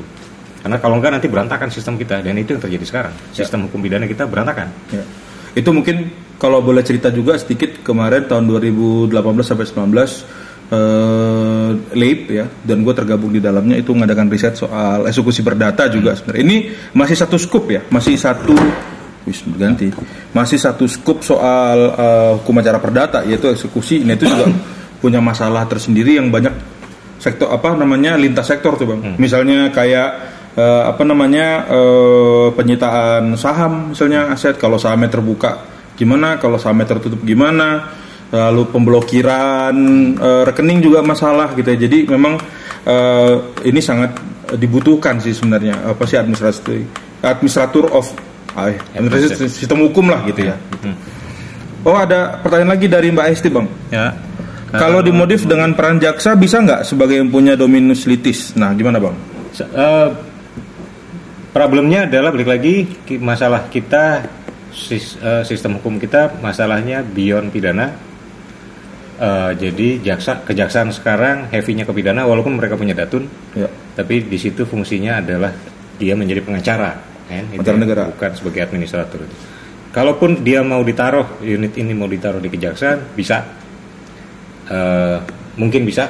Karena kalau enggak nanti berantakan sistem kita dan itu yang terjadi sekarang. Sistem hukum pidana kita berantakan. Ya. Itu mungkin kalau boleh cerita juga sedikit kemarin tahun 2018 sampai 19 eh LAIP ya dan gue tergabung di dalamnya itu mengadakan riset soal eksekusi berdata juga sebenarnya. Ini masih satu scoop ya, masih satu wis berganti. Masih satu scoop soal eh, hukum acara perdata yaitu eksekusi. Nah itu juga punya masalah tersendiri yang banyak sektor apa namanya lintas sektor tuh bang. Misalnya kayak eh, apa namanya eh, penyitaan saham misalnya aset kalau sahamnya terbuka gimana, kalau sahamnya tertutup gimana, lalu pemblokiran eh, rekening juga masalah gitu ya. Jadi memang eh, ini sangat dibutuhkan sih sebenarnya apa sih administrasi administrator of ah, administrasi sistem hukum lah gitu ya. Oh ada pertanyaan lagi dari Mbak Esti bang. Ya. Kalau dimodif dengan peran jaksa bisa nggak sebagai yang punya dominus litis? Nah, gimana bang? Problemnya adalah balik lagi masalah kita sis- eh, sistem hukum kita masalahnya beyond pidana. Eh, jadi jaksa kejaksaan sekarang heavy-nya ke pidana walaupun mereka punya datun, Ya, tapi di situ fungsinya adalah dia menjadi pengacara, kan? Itu negara. bukan sebagai administrator. itu. Kalaupun dia mau ditaruh unit ini mau ditaruh di kejaksaan bisa, Eh, mungkin bisa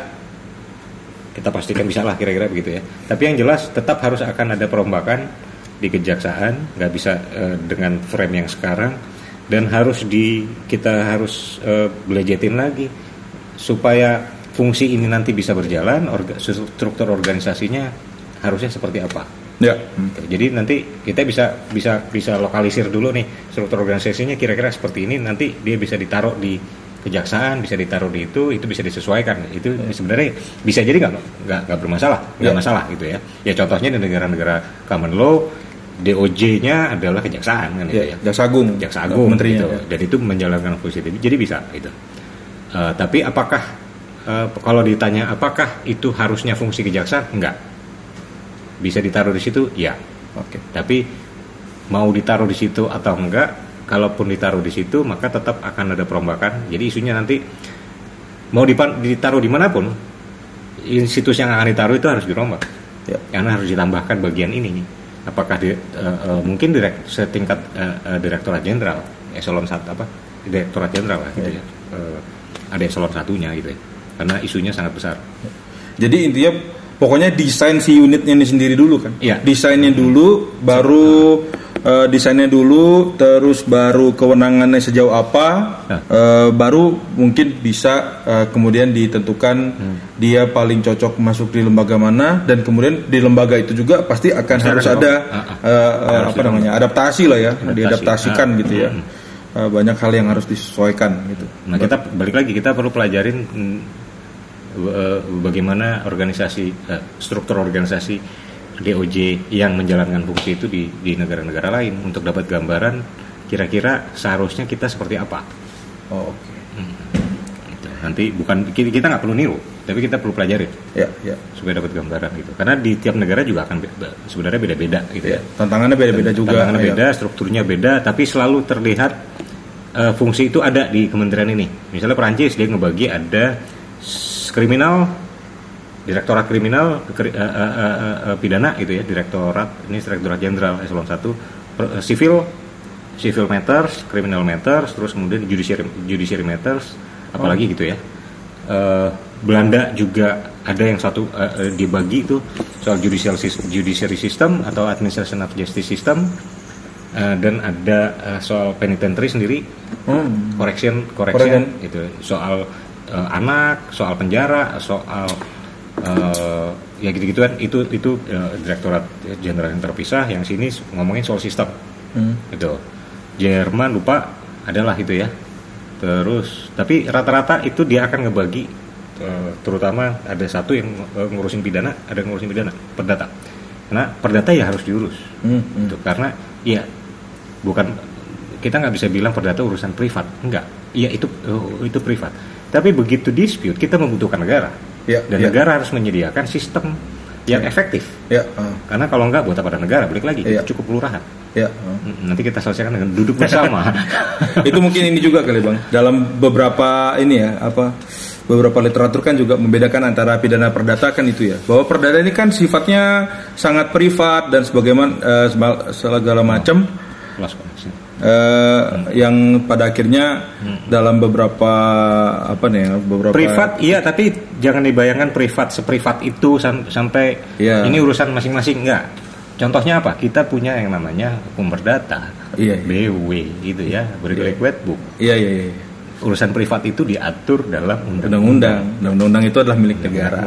kita pastikan bisa lah kira-kira begitu ya. Tapi yang jelas tetap harus akan ada perombakan di kejaksaan, nggak bisa eh, dengan frame yang sekarang dan harus di kita harus eh, belejetin lagi supaya fungsi ini nanti bisa berjalan, orga- struktur organisasinya harusnya seperti apa. ya, Gitu. Jadi nanti kita bisa bisa bisa lokalisir dulu nih struktur organisasinya kira-kira seperti ini nanti dia bisa ditaruh di kejaksaan bisa ditaruh di itu itu bisa disesuaikan itu sebenarnya bisa jadi nggak nggak nggak bermasalah nggak Ya. masalah gitu ya ya contohnya di negara-negara common law DOJ-nya adalah kejaksaan kan gitu ya, ya jaksa agung, jaksa agung menterinya. gitu. ya. dan itu menjalankan fungsi itu jadi bisa gitu Eh, tapi apakah eh, kalau ditanya apakah itu harusnya fungsi kejaksaan enggak bisa ditaruh di situ ya Oke, tapi mau ditaruh di situ atau enggak kalaupun ditaruh di situ maka tetap akan ada perombakan. Jadi isunya nanti mau dipan- ditaruh di mana pun institusi yang akan ditaruh itu harus dirombak. Ya, karena harus ditambahkan bagian ini. Apakah di, eh, eh, mungkin direk, setingkat eh, eh, direktorat jenderal eselon satu apa direktorat jenderal lah gitu ya. Eh, ada eselon satunya gitu ya. Karena isunya sangat besar. Jadi intinya pokoknya desain si unitnya ini sendiri dulu kan. Iya. Desainnya dulu, baru eh, desainnya dulu, terus baru kewenangannya sejauh apa, Nah. eh, baru mungkin bisa eh, kemudian ditentukan Hmm. dia paling cocok masuk di lembaga mana dan kemudian di lembaga itu juga pasti akan harus ada eh, Harus apa namanya adaptasi lah ya, Adaptasi. diadaptasikan Ah. gitu ya. Eh, banyak hal yang harus disesuaikan gitu. Nah kita balik lagi kita perlu pelajarin mm, bagaimana organisasi struktur organisasi DOJ yang menjalankan fungsi itu di di negara-negara lain untuk dapat gambaran kira-kira seharusnya kita seperti apa. Oh, Oke, Gitu. Nanti bukan kita nggak perlu niru, tapi kita perlu pelajarin ya, ya. supaya dapat gambaran gitu. Karena di tiap negara juga akan be- be- sebenarnya beda-beda gitu ya. Tantangannya beda-beda juga. Tantangannya ya. beda, strukturnya beda, tapi selalu terlihat eh, fungsi itu ada di kementerian ini. Misalnya Perancis dia ngebagi ada kriminal, direktorat kriminal, eh, eh, eh, pidana gitu ya, direktorat ini direktorat jenderal eselon 1, per- eh, sivil, civil matters, criminal matters, terus kemudian judiciary judiciary matters, apalagi gitu ya. Eh, Belanda juga ada yang satu eh, dibagi itu soal judicial judiciary system atau administration of justice system Eh, dan ada eh, soal penitentiary sendiri Hmm. correction correction gitu soal eh, anak soal penjara soal eh, ya gitu gituan itu itu eh, direktorat jenderal yang terpisah yang sini ngomongin soal sistem. Hmm. gitu. Jerman lupa adalah itu ya. Terus tapi rata-rata itu dia akan ngebagi eh, terutama ada satu yang eh, ngurusin pidana ada yang ngurusin pidana perdata. Karena perdata ya harus diurus. Hmm, hmm. gitu. Karena ya bukan kita nggak bisa bilang perdata urusan privat. Enggak iya itu itu privat. Tapi begitu dispute kita membutuhkan negara Ya, dan ya. negara harus menyediakan sistem yang efektif. Ya, ah, karena kalau enggak buat apa ada negara? Balik lagi Iya. cukup kelurahan. Ya. ah. Mm, nanti kita selesaikan dengan duduk bersama. Itu mungkin ini juga kali bang. Dalam beberapa ini ya apa beberapa literatur kan juga membedakan antara pidana perdata kan itu ya. Bahwa perdata ini kan sifatnya sangat privat dan sebagaimana sema- segala macam eh, yang pada akhirnya dalam beberapa apa nih ya, beberapa privat iya tapi jangan dibayangkan privat seprivat itu sam- sampai Iya. ini urusan masing-masing enggak. Contohnya apa? Kita punya yang namanya hukum perdata Iya, iya. BW gitu ya Berkelek Book iya iya, iya. urusan privat itu diatur dalam undang-undang. Undang-undang. Itu adalah milik negara.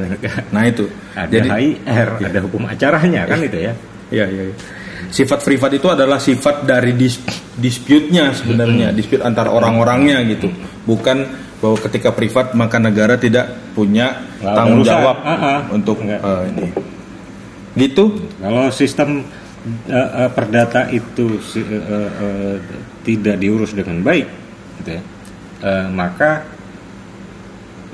nah itu. Ada jadi HIR ada hukum acaranya kan itu ya? Iya, iya. iya. Sifat privat itu adalah sifat dari dis- dispute-nya sebenarnya, dispute antara orang-orangnya gitu. Bukan bahwa ketika privat maka negara tidak punya ada tanggung jawab Ah, ah. untuk eh, ini. Gitu. Kalau sistem eh, eh, perdata itu eh, eh, eh, tidak diurus dengan baik, gitu ya, eh, maka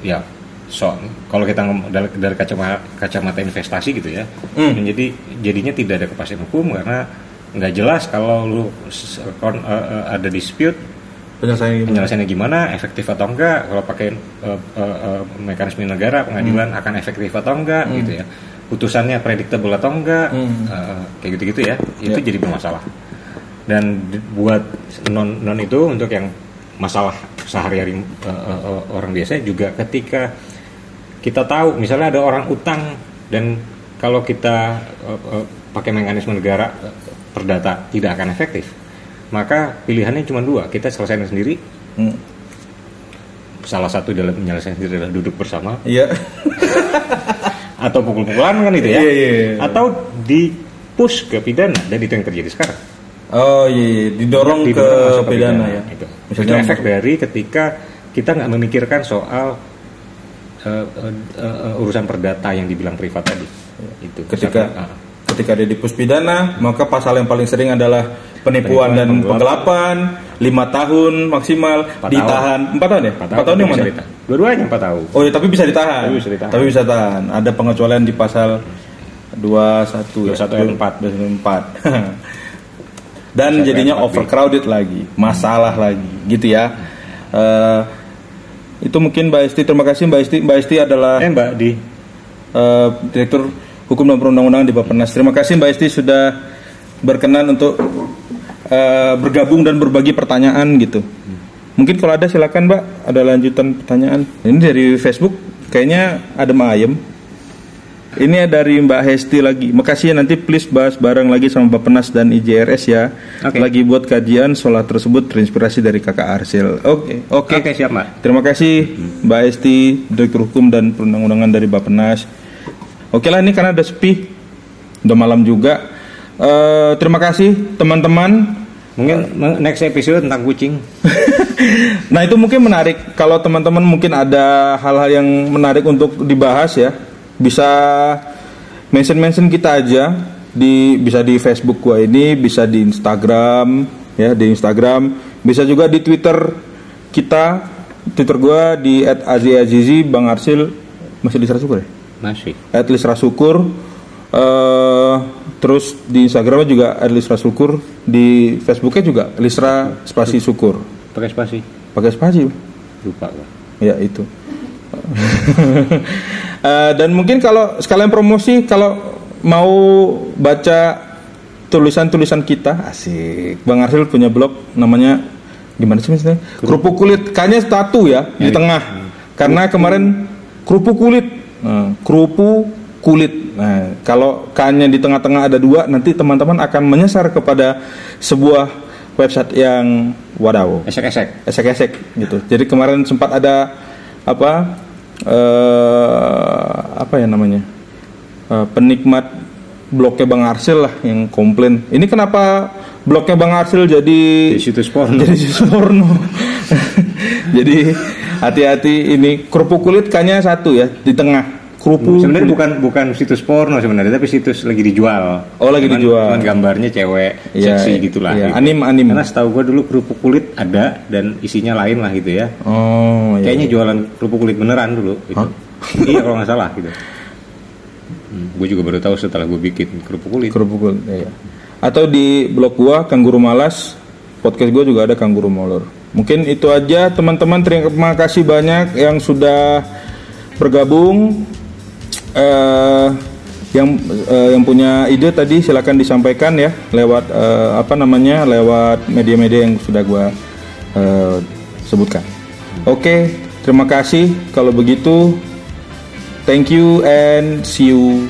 ya so kalau kita dari, dari kacamata kacamata investasi gitu ya, Hmm. jadi jadinya tidak ada kepastian hukum karena nggak jelas kalau lu kon- eh, eh, ada dispute Penyelesaian gimana? penyelesaiannya gimana, efektif atau enggak, kalau pakai eh, eh, eh, mekanisme negara pengadilan Hmm. akan efektif atau enggak gitu ya. Putusannya predictable atau enggak, Hmm. eh, kayak gitu-gitu ya. Itu Ya. jadi bermasalah. Dan buat non non itu untuk yang masalah sehari-hari eh, eh, eh, orang biasa juga ketika kita tahu misalnya ada orang utang dan kalau kita eh, eh, pakai mekanisme negara eh, perdata tidak akan efektif maka pilihannya cuma dua kita selesaikan sendiri Hmm. salah satu dalam menyelesaikan sendiri adalah duduk bersama Iya. atau pukul-pukulan kan itu ya Iya, iya, iya. atau di push ke pidana dan itu yang terjadi sekarang Oh iya, iya. didorong ke Didorong masuk pidana ya. itu. Misalnya itu efek dari ketika kita nggak memikirkan soal eh, eh, eh, urusan perdata yang dibilang privat tadi. Itu ketika Misalkan, ah, ketika dia dipus pidana maka pasal yang paling sering adalah penipuan Penipuan, dan penggelapan. lima tahun maksimal ditahan. Empat tahun ya? Empat tahun yang mana? dua-duanya empat tahun. Oh ya tapi bisa ditahan. Tapi bisa ditahan. tapi bisa tahan ada pengecualian di pasal dua satu ya? 21 ayat empat. empat. Dan 21 jadinya overcrowded lagi masalah lagi gitu ya. Eh, itu mungkin Mbak Esti terima kasih Mbak Esti Mbak Esti adalah eh mbak di eh, Direktur Hukum dan Perundang-undangan di Bappenas. Terima kasih Mbak Esti sudah berkenan untuk eh, bergabung dan berbagi pertanyaan gitu. Mungkin kalau ada silakan Mbak, ada lanjutan pertanyaan. Ini dari Facebook, kayaknya ada ayem. Ini dari Mbak Hesti lagi. Makasih ya nanti please bahas bareng lagi sama Bappenas dan IJRS ya. Oke. Lagi buat kajian soal tersebut terinspirasi dari Kakak Arsil. Oke, oke. Oke, siap, Mbak. Terima kasih Mbak Esti, Direktur Hukum dan Perundang-undangan dari Bappenas. Oke lah ini karena ada sepi, udah malam juga. Eh, terima kasih teman-teman. mungkin next episode tentang kucing nah itu mungkin menarik kalau teman-teman mungkin ada hal-hal yang menarik untuk dibahas ya, bisa mention-mention kita aja di bisa di Facebook gua ini, bisa di Instagram ya di Instagram, bisa juga di Twitter kita. Twitter gua di @aziazizi Bang Arsil. Masih di Syukur ya? masih. at Lisra Syukur eh terus di Instagramnya juga at Lisra Syukur di Facebooknya juga Lisra spasi Syukur. Pakai spasi? Pakai spasi. Lupa gua. ya itu Eh, dan mungkin kalau sekalian promosi kalau mau baca tulisan-tulisan kita. Asik. Bang Arsil punya blog namanya gimana sih misalnya? Kerupuk kulit. Kayaknya satu ya di tengah. Karena kemarin kerupuk kulit. Nah, kerupuk kulit. Nah, kalau K-nya di tengah-tengah ada dua, nanti teman-teman akan menyasar kepada sebuah website yang wadaw Esek-esek. esek-esek gitu. Jadi kemarin sempat ada apa eh apa ya namanya Eh, penikmat blognya Bang Arsil lah yang komplain. Ini kenapa blognya Bang Arsil jadi Di situs porno. jadi situs porno? jadi hati-hati ini kerupuk kulit kayaknya satu ya di tengah kerupuk. Sebenarnya bukan bukan situs porno sebenarnya, tapi situs lagi dijual. Oh, lagi Cuman- dijual. Cuman gambarnya cewek Iya, seksi gitulah. iya. gitu. Anim, anim. Karena setahu gue dulu kerupuk kulit ada dan isinya lain lah gitu ya. Oh, iya. Kayaknya jualan kerupuk kulit beneran dulu. Gitu. Hah? iya kalau nggak salah gitu. Hmm, gue juga baru tahu setelah gue bikin kerupuk kulit. kerupuk kulit. Iya. Atau di blog gua Kangguru Malas, podcast gua juga ada Kangguru Molor. Mungkin itu aja teman-teman. Terima kasih banyak yang sudah bergabung. Eh, yang eh, yang punya ide tadi silakan disampaikan ya lewat eh, apa namanya lewat media-media yang sudah gua eh, sebutkan. Oke, terima kasih. Kalau begitu, thank you and see you